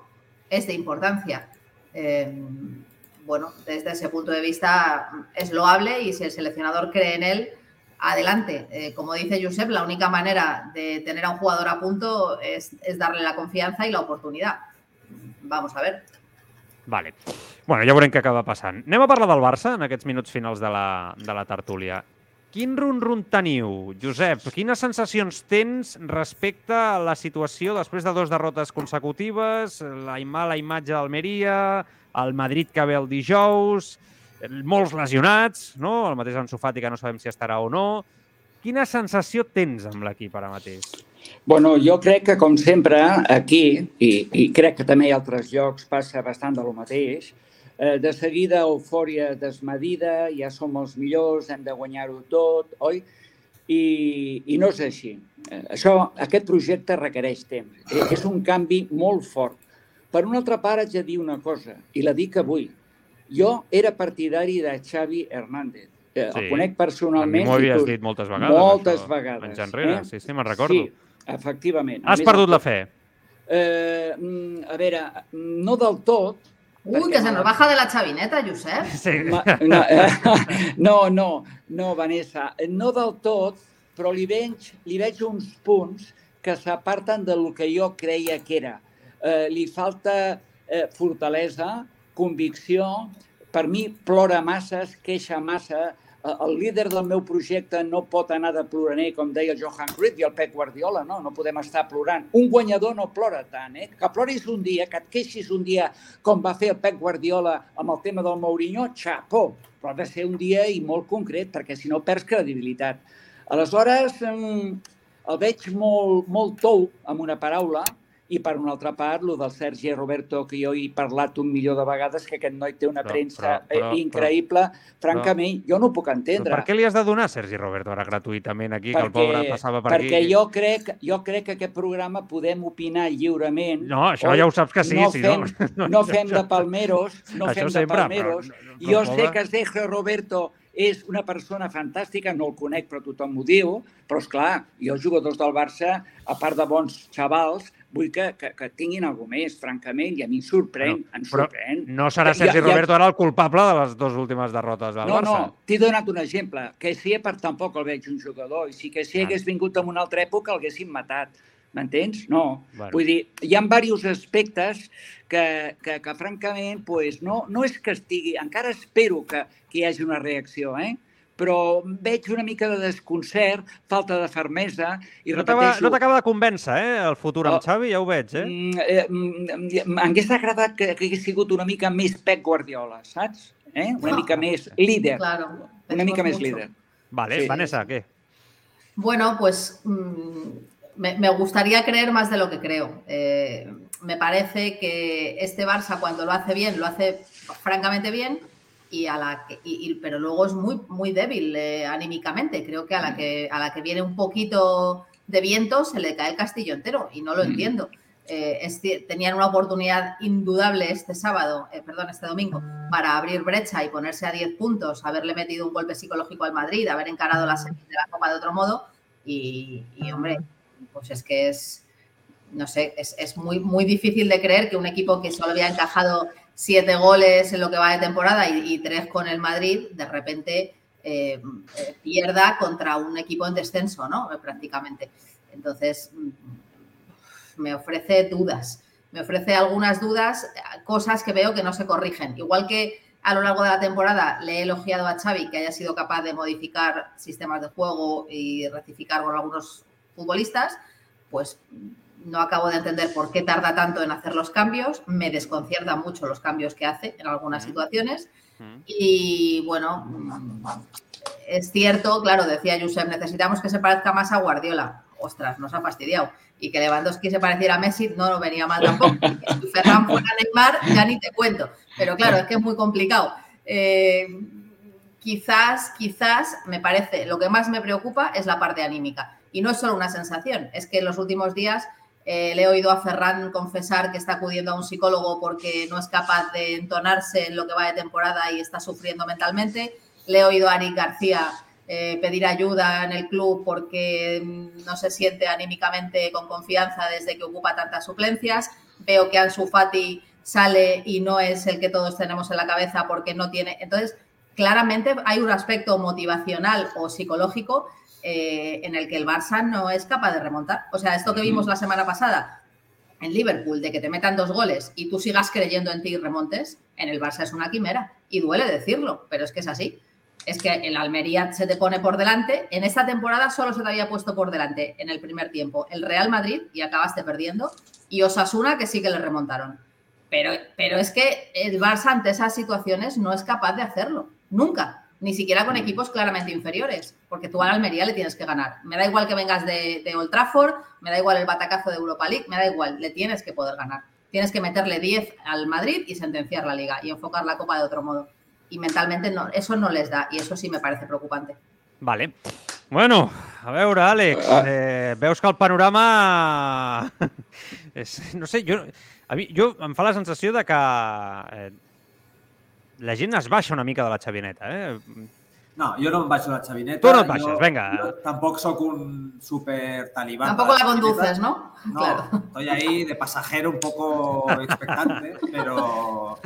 es de importancia. Em, bueno, desde ese punto de vista es loable y si el seleccionador cree en él, adelante. Eh, como dice Josep, la única manera de tener a un jugador a punto es, darle la confianza y la oportunidad. Vamos a ver. Vale. Bueno, ja veurem què acaba passant. Anem a parlar del Barça en aquests minuts finals de la, de. Quin run-run teniu, Josep? Quines sensacions tens respecte a la situació després de dues derrotes consecutives, la mala imatge d'Almeria, el Madrid que ve el dijous, molts lesionats, no? el mateix Ansu Fati que no sabem si estarà o no. Quina sensació tens amb l'equip ara mateix? Bueno, jo crec que, com sempre, aquí, i, i crec que també hi ha altres llocs, passa bastant de lo mateix, de seguida eufòria desmedida, ja som els millors, hem de guanyar-ho tot, oi? I, I no és així. Eh, això, aquest projecte requereix temps. Eh, és un canvi molt fort. Per una altra part, haig de dir una cosa, i la dic avui. Jo era partidari de Xavi Hernández. Sí. El conec personalment. M'ho havies dit moltes vegades. Moltes això, vegades. Anys enrere, eh? sí, sí, me'n recordo. Sí, efectivament. Has perdut la fe? Eh, mm, a veure, no del tot, Uy, que se nos baja de la chavineta, Josep. Sí. No, eh, no, no, no, Vanessa, no del tot, però li veig, li veig uns punts que s'aparten del que jo creia que era. Eh, li falta eh, fortalesa, convicció, per mi plora massa, es queixa massa, el líder del meu projecte no pot anar de ploraner, com deia el Johan Cruyff i el Pep Guardiola, no? No podem estar plorant. Un guanyador no plora tant, eh? Que ploris un dia, que et queixis un dia, com va fer el Pep Guardiola amb el tema del Mourinho, xapó. Però ha de ser un dia i molt concret, perquè si no perds credibilitat. Aleshores, el veig molt, molt tou, amb una paraula, i per una altra part, el del Sergi Roberto, que jo he parlat un milió de vegades, que aquest noi té una però, premsa però, però, increïble, però, francament, però, jo no ho puc entendre. Per què li has de donar Sergi Roberto ara gratuïtament aquí, perquè, que el pobre passava per perquè aquí? Perquè jo crec, jo crec que aquest programa podem opinar lliurement. No, això ja ho saps que sí. No si fem, no, no, fem de palmeros, no fem de palmeros. Però, però, jo sé que Sergi Roberto és una persona fantàstica, no el conec, però tothom m'ho diu, però és clar, jo jugadors del Barça, a part de bons xavals, vull que, que, que tinguin alguna més, francament, i a mi em sorprèn, Bueno, em sorprèn. no serà Sergi ja- Roberto ara el culpable de les dues últimes derrotes del No, Barça. no, t'he donat un exemple. Que si per tampoc el veig un jugador, i si que si Ah. hagués vingut en una altra època el haguessin matat. M'entens? No. Bueno. Vull dir, hi ha diversos aspectes que, que, que francament, pues, no, no és que estigui... Encara espero que, que hi hagi una reacció, eh? Però veig una mica de desconcert, falta de fermesa, i No t'acaba repeteixo... no t'acaba de convèncer, eh, el futur amb Oh. Xavi, ja ho veig, eh? Mm, eh, mm, M'hagués agradat que, que hagués sigut una mica més Pep Guardiola, saps? Eh? Una No. mica més líder. Claro. Una mica més mucho. líder. Vale, Sí. Vanessa, ¿qué? Bueno, pues mm, me, me gustaría creer más de lo que creo. Eh, me parece que este Barça cuando lo hace bien, lo hace francamente bien, y a la que, y- y- pero luego es muy, muy débil eh, anímicamente. Creo que a la que a la que viene un poquito de viento se le cae el castillo entero y no lo Mm. entiendo. Eh, es tenían una oportunidad indudable este sábado, eh, perdón, este domingo, para abrir brecha y ponerse a 10 puntos, haberle metido un golpe psicológico al Madrid, haber encarado la semis de la Copa de otro modo. Y, y, hombre, pues es que es, no sé, es, es muy, muy difícil de creer que un equipo que solo había encajado siete goles en lo que va de temporada y, tres con el Madrid, de repente eh, eh, pierda contra un equipo en descenso, ¿no? Prácticamente. Entonces, mm, me ofrece dudas. Me ofrece algunas dudas, cosas que veo que no se corrigen. Igual que a lo largo de la temporada le he elogiado a Xavi que haya sido capaz de modificar sistemas de juego y rectificar con algunos futbolistas, pues no acabo de entender por qué tarda tanto en hacer los cambios. Me desconcierta mucho los cambios que hace en algunas situaciones. Y bueno, es cierto, claro, decía Josep, necesitamos que se parezca más a Guardiola. Ostras, nos ha fastidiado. Y que Lewandowski se pareciera a Messi no lo venía mal tampoco. Si Ferran fuera Neymar, ya ni te cuento. Pero claro, es que es muy complicado. Eh, quizás, quizás, me parece, lo que más me preocupa es la parte anímica. Y no es solo una sensación, es que en los últimos días eh, le he oído a Ferran confesar que está acudiendo a un psicólogo porque no es capaz de entonarse en lo que va de temporada y está sufriendo mentalmente. Le he oído a Ari García eh, pedir ayuda en el club porque mm, no se siente anímicamente con confianza desde que ocupa tantas suplencias. Veo que Ansu Fati sale y no es el que todos tenemos en la cabeza porque no tiene. Entonces, claramente hay un aspecto motivacional o psicológico eh, en el que el Barça no es capaz de remontar. O sea, esto que vimos la semana pasada en Liverpool, de que te metan dos goles y tú sigas creyendo en ti y remontes, en el Barça es una quimera. Y duele decirlo, pero es que es así. Es que el Almería se te pone por delante. En esta temporada solo se te había puesto por delante en el primer tiempo el Real Madrid y acabaste perdiendo. Y Osasuna, que sí que le remontaron. Pero, pero es que el Barça ante esas situaciones no es capaz de hacerlo. Nunca. Ni siquiera con equipos claramente inferiores. Porque tú al Almería le tienes que ganar. Me da igual que vengas de, de Old Trafford, me da igual el batacazo de Europa League, me da igual. Le tienes que poder ganar. Tienes que meterle 10 al Madrid y sentenciar la liga y enfocar la copa de otro modo. Y mentalmente no, eso no les da. Y eso sí me parece preocupante. Vale. Bueno, a veure, Àlex, eh, veus que el panorama... és, no sé, jo, a mi, jo em fa la sensació de que eh, la gent es baixa una mica de la xavineta, eh? No, jo no em baixo la xavineta. Tu no et baixes, jo, venga. Jo tampoc sóc un super talibán. Tampoco la conduces, ¿no? No, Claro. estoy ahí de pasajero un poco expectante, pero,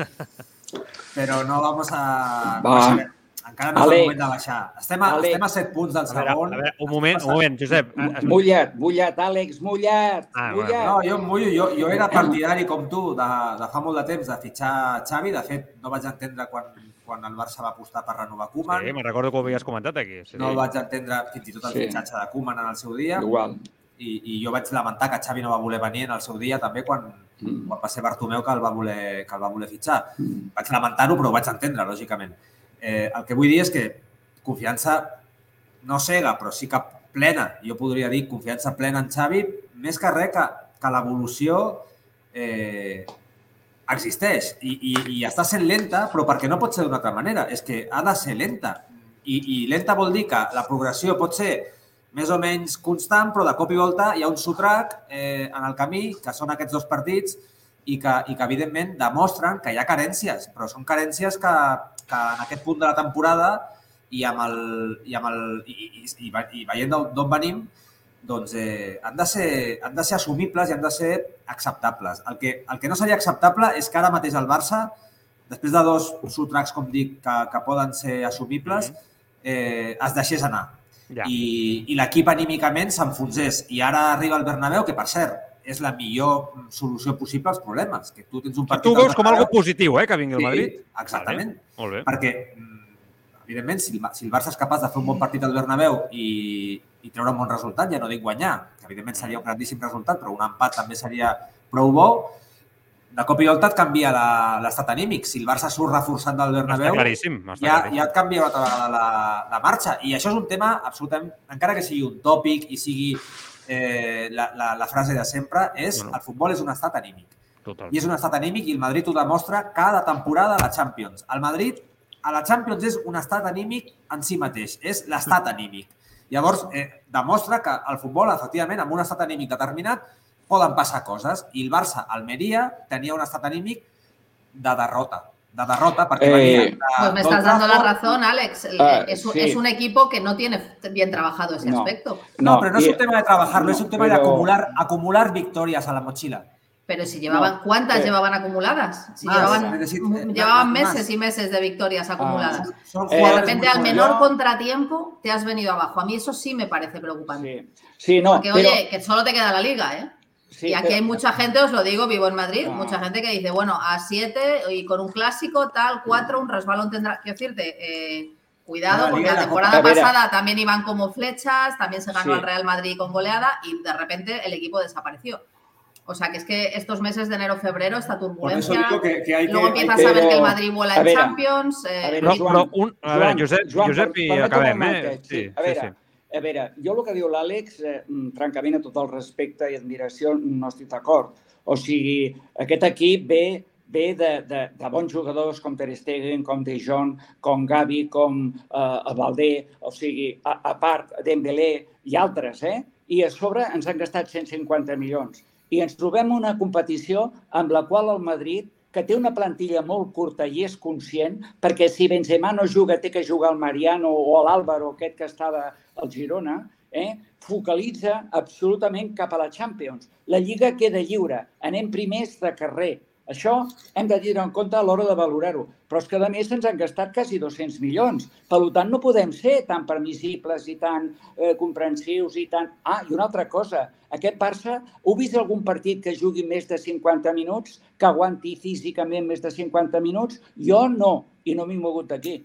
pero no vamos a... Va. a ver, encara no és Àlex. el moment de baixar. Estem a, estem a 7 punts del A veure, segon. a veure, un moment, un moment, Josep. es- Mullat, mullat, Àlex, mullat, Ah, mullat. No, jo mullo. Jo, jo era partidari, com tu, de, de fa molt de temps, de fitxar Xavi. De fet, no vaig entendre quan, quan el Barça va apostar per renovar Koeman. Sí, me'n recordo que ho havies comentat aquí. Sí. No el vaig entendre fins i tot el Sí. fitxatge de Koeman en el seu dia. Igual. I, I jo vaig lamentar que Xavi no va voler venir en el seu dia també quan, Mm. quan va ser Bartomeu que el va voler, que el va voler fitxar. Mm. Vaig lamentar-ho, però ho vaig entendre, lògicament. Eh, el que vull dir és que confiança no cega, però sí que plena. Jo podria dir confiança plena en Xavi, més que res que, que l'evolució eh, existeix i, i, i està sent lenta, però perquè no pot ser d'una altra manera. És que ha de ser lenta. I, I lenta vol dir que la progressió pot ser més o menys constant, però de cop i volta hi ha un sotrac eh, en el camí, que són aquests dos partits, i que, i que evidentment demostren que hi ha carències, però són carències que, que en aquest punt de la temporada i amb el, i, amb el, i, i, i, i veient d'on venim, doncs eh, han, de ser, han de ser assumibles i han de ser acceptables. El que, el que no seria acceptable és que ara mateix el Barça, després de dos sotracs, com dic, que, que poden ser assumibles, eh, es deixés anar. Ja. I, i l'equip anímicament s'enfonsés. I ara arriba el Bernabéu, que per cert, és la millor solució possible als problemes. Que tu tens un partit... Tu veus com algo positiu, eh, que vingui el Sí, Madrid. exactament. Vale, molt bé. Perquè, mm, evidentment, si el, si el Barça és capaç de fer un bon partit al Bernabéu i, i treure un bon resultat, ja no dic guanyar, que evidentment seria un grandíssim resultat, però un empat també seria prou bo, de cop i volta et canvia la- l'estat anímic. Si el Barça surt reforçant del Bernabéu, Està claríssim, està ja, claríssim. ja et canvia una altra vegada la, la marxa. I això és un tema absolutament, encara que sigui un tòpic i sigui eh, la, la, la frase de sempre, és el futbol és un estat anímic. Total. I és un estat anímic i el Madrid ho demostra cada temporada a la Champions. El Madrid a la Champions és un estat anímic en si mateix, és l'estat anímic. Llavors, eh, demostra que el futbol, efectivament, amb un estat anímic determinat, poden passar coses. I el Barça, Almeria, tenia un estat anímic de derrota. De derrota, perquè Eh, Pues me estás Old dando la razón, Alex. Ah, es, un- sí. es un equipo que no tiene bien trabajado ese No. aspecto. No, pero no es un tema de trabajarlo, es un tema de acumular, acumular victorias a la mochila. Pero si llevaban, ¿cuántas pero- llevaban acumuladas? Si Más, llevaban, eh, llevaban más, meses más. y meses de victorias acumuladas. Son y de repente, al menor contratiempo, te has venido abajo. A mí eso sí me parece preocupante. Sí, no, Porque, pero- oye, que solo te queda la liga, ¿eh? Sí, y aquí pero- hay mucha gente, os lo digo, vivo en Madrid, Ah. mucha gente que dice, bueno, a 7 y con un clásico, tal, 4, un resbalón tendrá. Quiero decirte, eh, cuidado, porque y la temporada pasada también iban como flechas, también se ganó Sí. al Real Madrid con goleada y de repente el equipo desapareció. O sea que es que estos meses de enero-febrero, esta turbulencia. digo que- que hay que- luego hay empiezas que- a ver que el Madrid vuela en Champions. a ver, Josep, permetem acabem, eh? Sí, sí. A sí, veure, sí. A veure, jo el que diu l'Àlex, eh, mm, francament, a tot el respecte i admiració, no estic d'acord. O sigui, aquest equip ve ve de, de, de bons jugadors com Ter Stegen, com De Jong, com Gavi, com eh, Valdé, o sigui, a, a part Dembélé i altres, eh? I a sobre ens han gastat 150 milions. I ens trobem una competició amb la qual el Madrid que té una plantilla molt curta i és conscient, perquè si Benzema no juga, té que jugar el Mariano o l'Àlvaro, aquest que estava al Girona, eh? focalitza absolutament cap a la Champions. La Lliga queda lliure, anem primers de carrer. Això hem de dir en compte a l'hora de valorar-ho. Però és que, a més, ens han gastat quasi 200 milions. Per tant, no podem ser tan permissibles i tan eh, comprensius i tan... Ah, i una altra cosa. Aquest Barça, heu vist algun partit que jugui més de 50 minuts, que aguanti físicament més de 50 minuts? Jo no, i no m'he mogut d'aquí.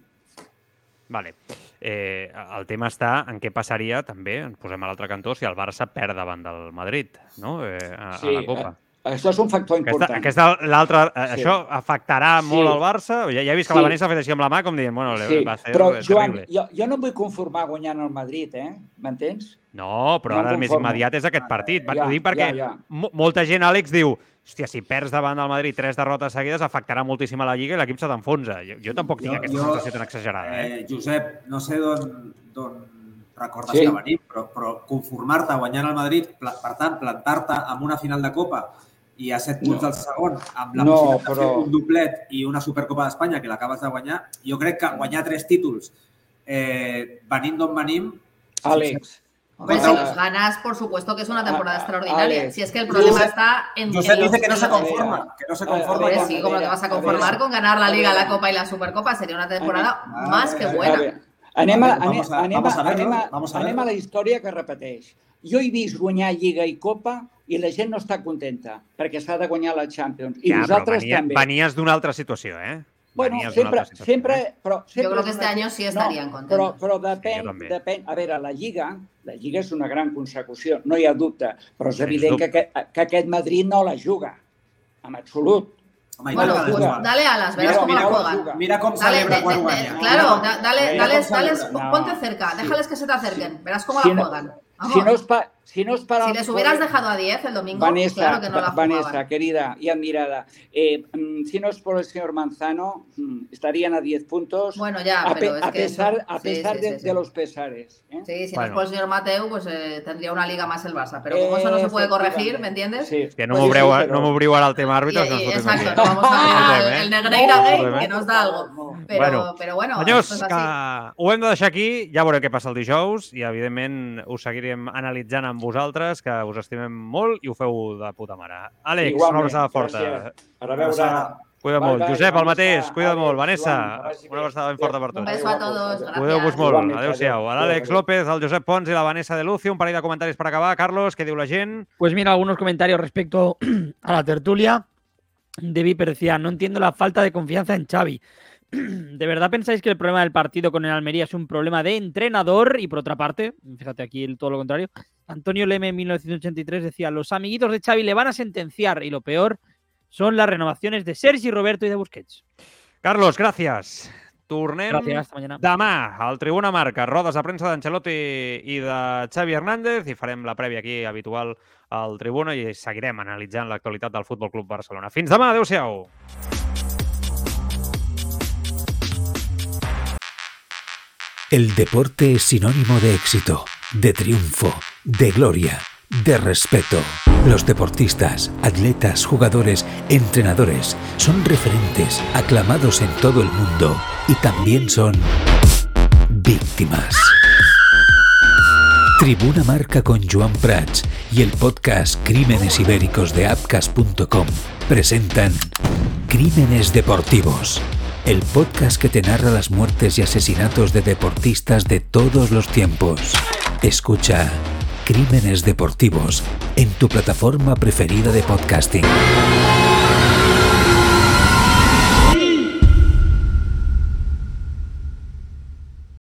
Vale. Eh, el tema està en què passaria, també, ens posem a l'altre cantó, si el Barça perd davant del Madrid, no? Eh, a, a la Copa. eh, això és un factor Aquesta, important. aquesta, l'altra, eh, Sí. Això afectarà molt Sí. al Barça? Ja, ja he vist que Sí. la Vanessa ha fet així amb la mà, com dient, bueno, Sí, va ser però, Joan, terrible. jo, jo no em vull conformar guanyant el Madrid, eh? M'entens? No, però No ara el més immediat és aquest partit. Ja, Ja, ho dic perquè ja, ja. mo- molta gent, Àlex, diu hòstia, si perds davant del Madrid tres derrotes seguides afectarà moltíssim a la Lliga i l'equip se t'enfonsa. Jo, jo tampoc tinc Jo- aquesta jo- sensació tan exagerada. Eh? Eh, Josep, no sé d'on d'on recordes Sí. que venim, però, però conformar-te guanyant el Madrid, per tant, plantar-te amb una final de Copa i a set punts No. del segon, amb la No, possibilitat de fer però- un doblet i una Supercopa d'Espanya que l'acabes de guanyar, jo crec que guanyar tres títols eh, venint d'on venim... Àlex, Hombre, si los ganas, por supuesto que es una temporada Ah, extraordinaria. Alex, si es que el problema Josep- está en. Josep en los- dice que no se conforma, que no se A- a conforma ver, con- sí, a como ver, te vas a a ver, conformar con ganar la a Liga, ver. la Copa y la Supercopa. Sería una temporada Ah, más que a ver, buena. A anem a, A ver, anem, vamos a- anem, a a, anem, a, a anem a la història que repeteix. Jo he vist guanyar Lliga i Copa i la gent no està contenta perquè s'ha de guanyar la Champions. I Ja, però nosaltres venia, també. venies d'una altra situació, eh? Bueno, sempre, sempre, però sempre Yo creo que este año sí no, estarían Però, contentos. però depèn, Sí, jo depèn, a veure, la Lliga, la Lliga és una gran consecució, no hi ha dubte, però és Sens evident que, dubte. que aquest Madrid no la juga, en absolut. Home, Bueno, pues la juga. dale alas, verás Mira, cómo la mira, juegan. juga. Mira com Dale, celebra de- quan guanya. claro, da- dale, cómo celebra. No. ponte cerca, déjales que se te acerquen, verás cómo Si la no- juegan. Si no, es pa, si no es para... Si les hubieras dejado a 10 el domingo, Vanessa, claro que no la Va- Vanessa, jugaban. querida y admirada, eh, mm, si no es por el señor Manzano, mm, estarían a 10 puntos. Bueno, ya, a, pero pe- es a que pesar, eso- a sí, pesar sí, de, sí, sí. de los pesares. ¿eh? Sí, si no Bueno. es por el señor Mateu, pues eh, tendría una liga más el Barça. Pero como eso no se puede corregir, ¿me entiendes? Sí. Que no Pues m'obreu sí, no però- m'obriu el tema Y- y- no fotem exacto, no eh? vamos a abrir el, el Negreira No, Gate, no, que nos da algo. Però bueno, però bueno senyors, esto és que ho hem de deixar aquí, ja veurem què passa el dijous i, evidentment, us seguirem analitzant amb vosaltres, que us estimem molt i ho feu de puta mare. Àlex, Igualment, una abraçada forta. gràcies. A reveure. Cuida Bye, molt. bye, Josep, el mateix, cuida molt. Vanessa, una abraçada ben forta per Un tots. beso a todos. Gracias. Cuideu-vos molt. Adéu-siau. adéu. L'Àlex López, el Josep Pons i la Vanessa de Lucio. Un parell de comentaris per acabar. Carlos, què diu la gent? Pues mira, algunos comentarios respecto a la tertulia. De Viper decía, no entiendo la falta de confianza en Xavi. ¿De verdad pensáis que el problema del partido con el Almería es un problema de entrenador? Y por otra parte, fíjate aquí el- todo lo contrario, Antonio Leme en 1983 decía, los amiguitos de Xavi le van a sentenciar y lo peor son las renovaciones de Sergi Roberto y de Busquets. Carlos, gràcies. Tornem Gràcies, hasta mañana. demà al Tribuna Marca, rodes de premsa d'Ancelotti i de Xavi Hernández i farem la prèvia aquí habitual al Tribuna i seguirem analitzant l'actualitat del Futbol Club Barcelona. Fins demà, adeu-siau. El deporte es sinónimo de éxito, de triunfo, de gloria, de respeto. Los deportistas, atletas, jugadores, entrenadores son referentes, aclamados en todo el mundo y también son víctimas. Tribuna Marca con Joan Prats y el podcast Crímenes Ibéricos de Apcas.com presentan Crímenes Deportivos, el podcast que te narra las muertes y asesinatos de deportistas de todos los tiempos. Escucha Crímenes Deportivos en tu plataforma preferida de podcasting.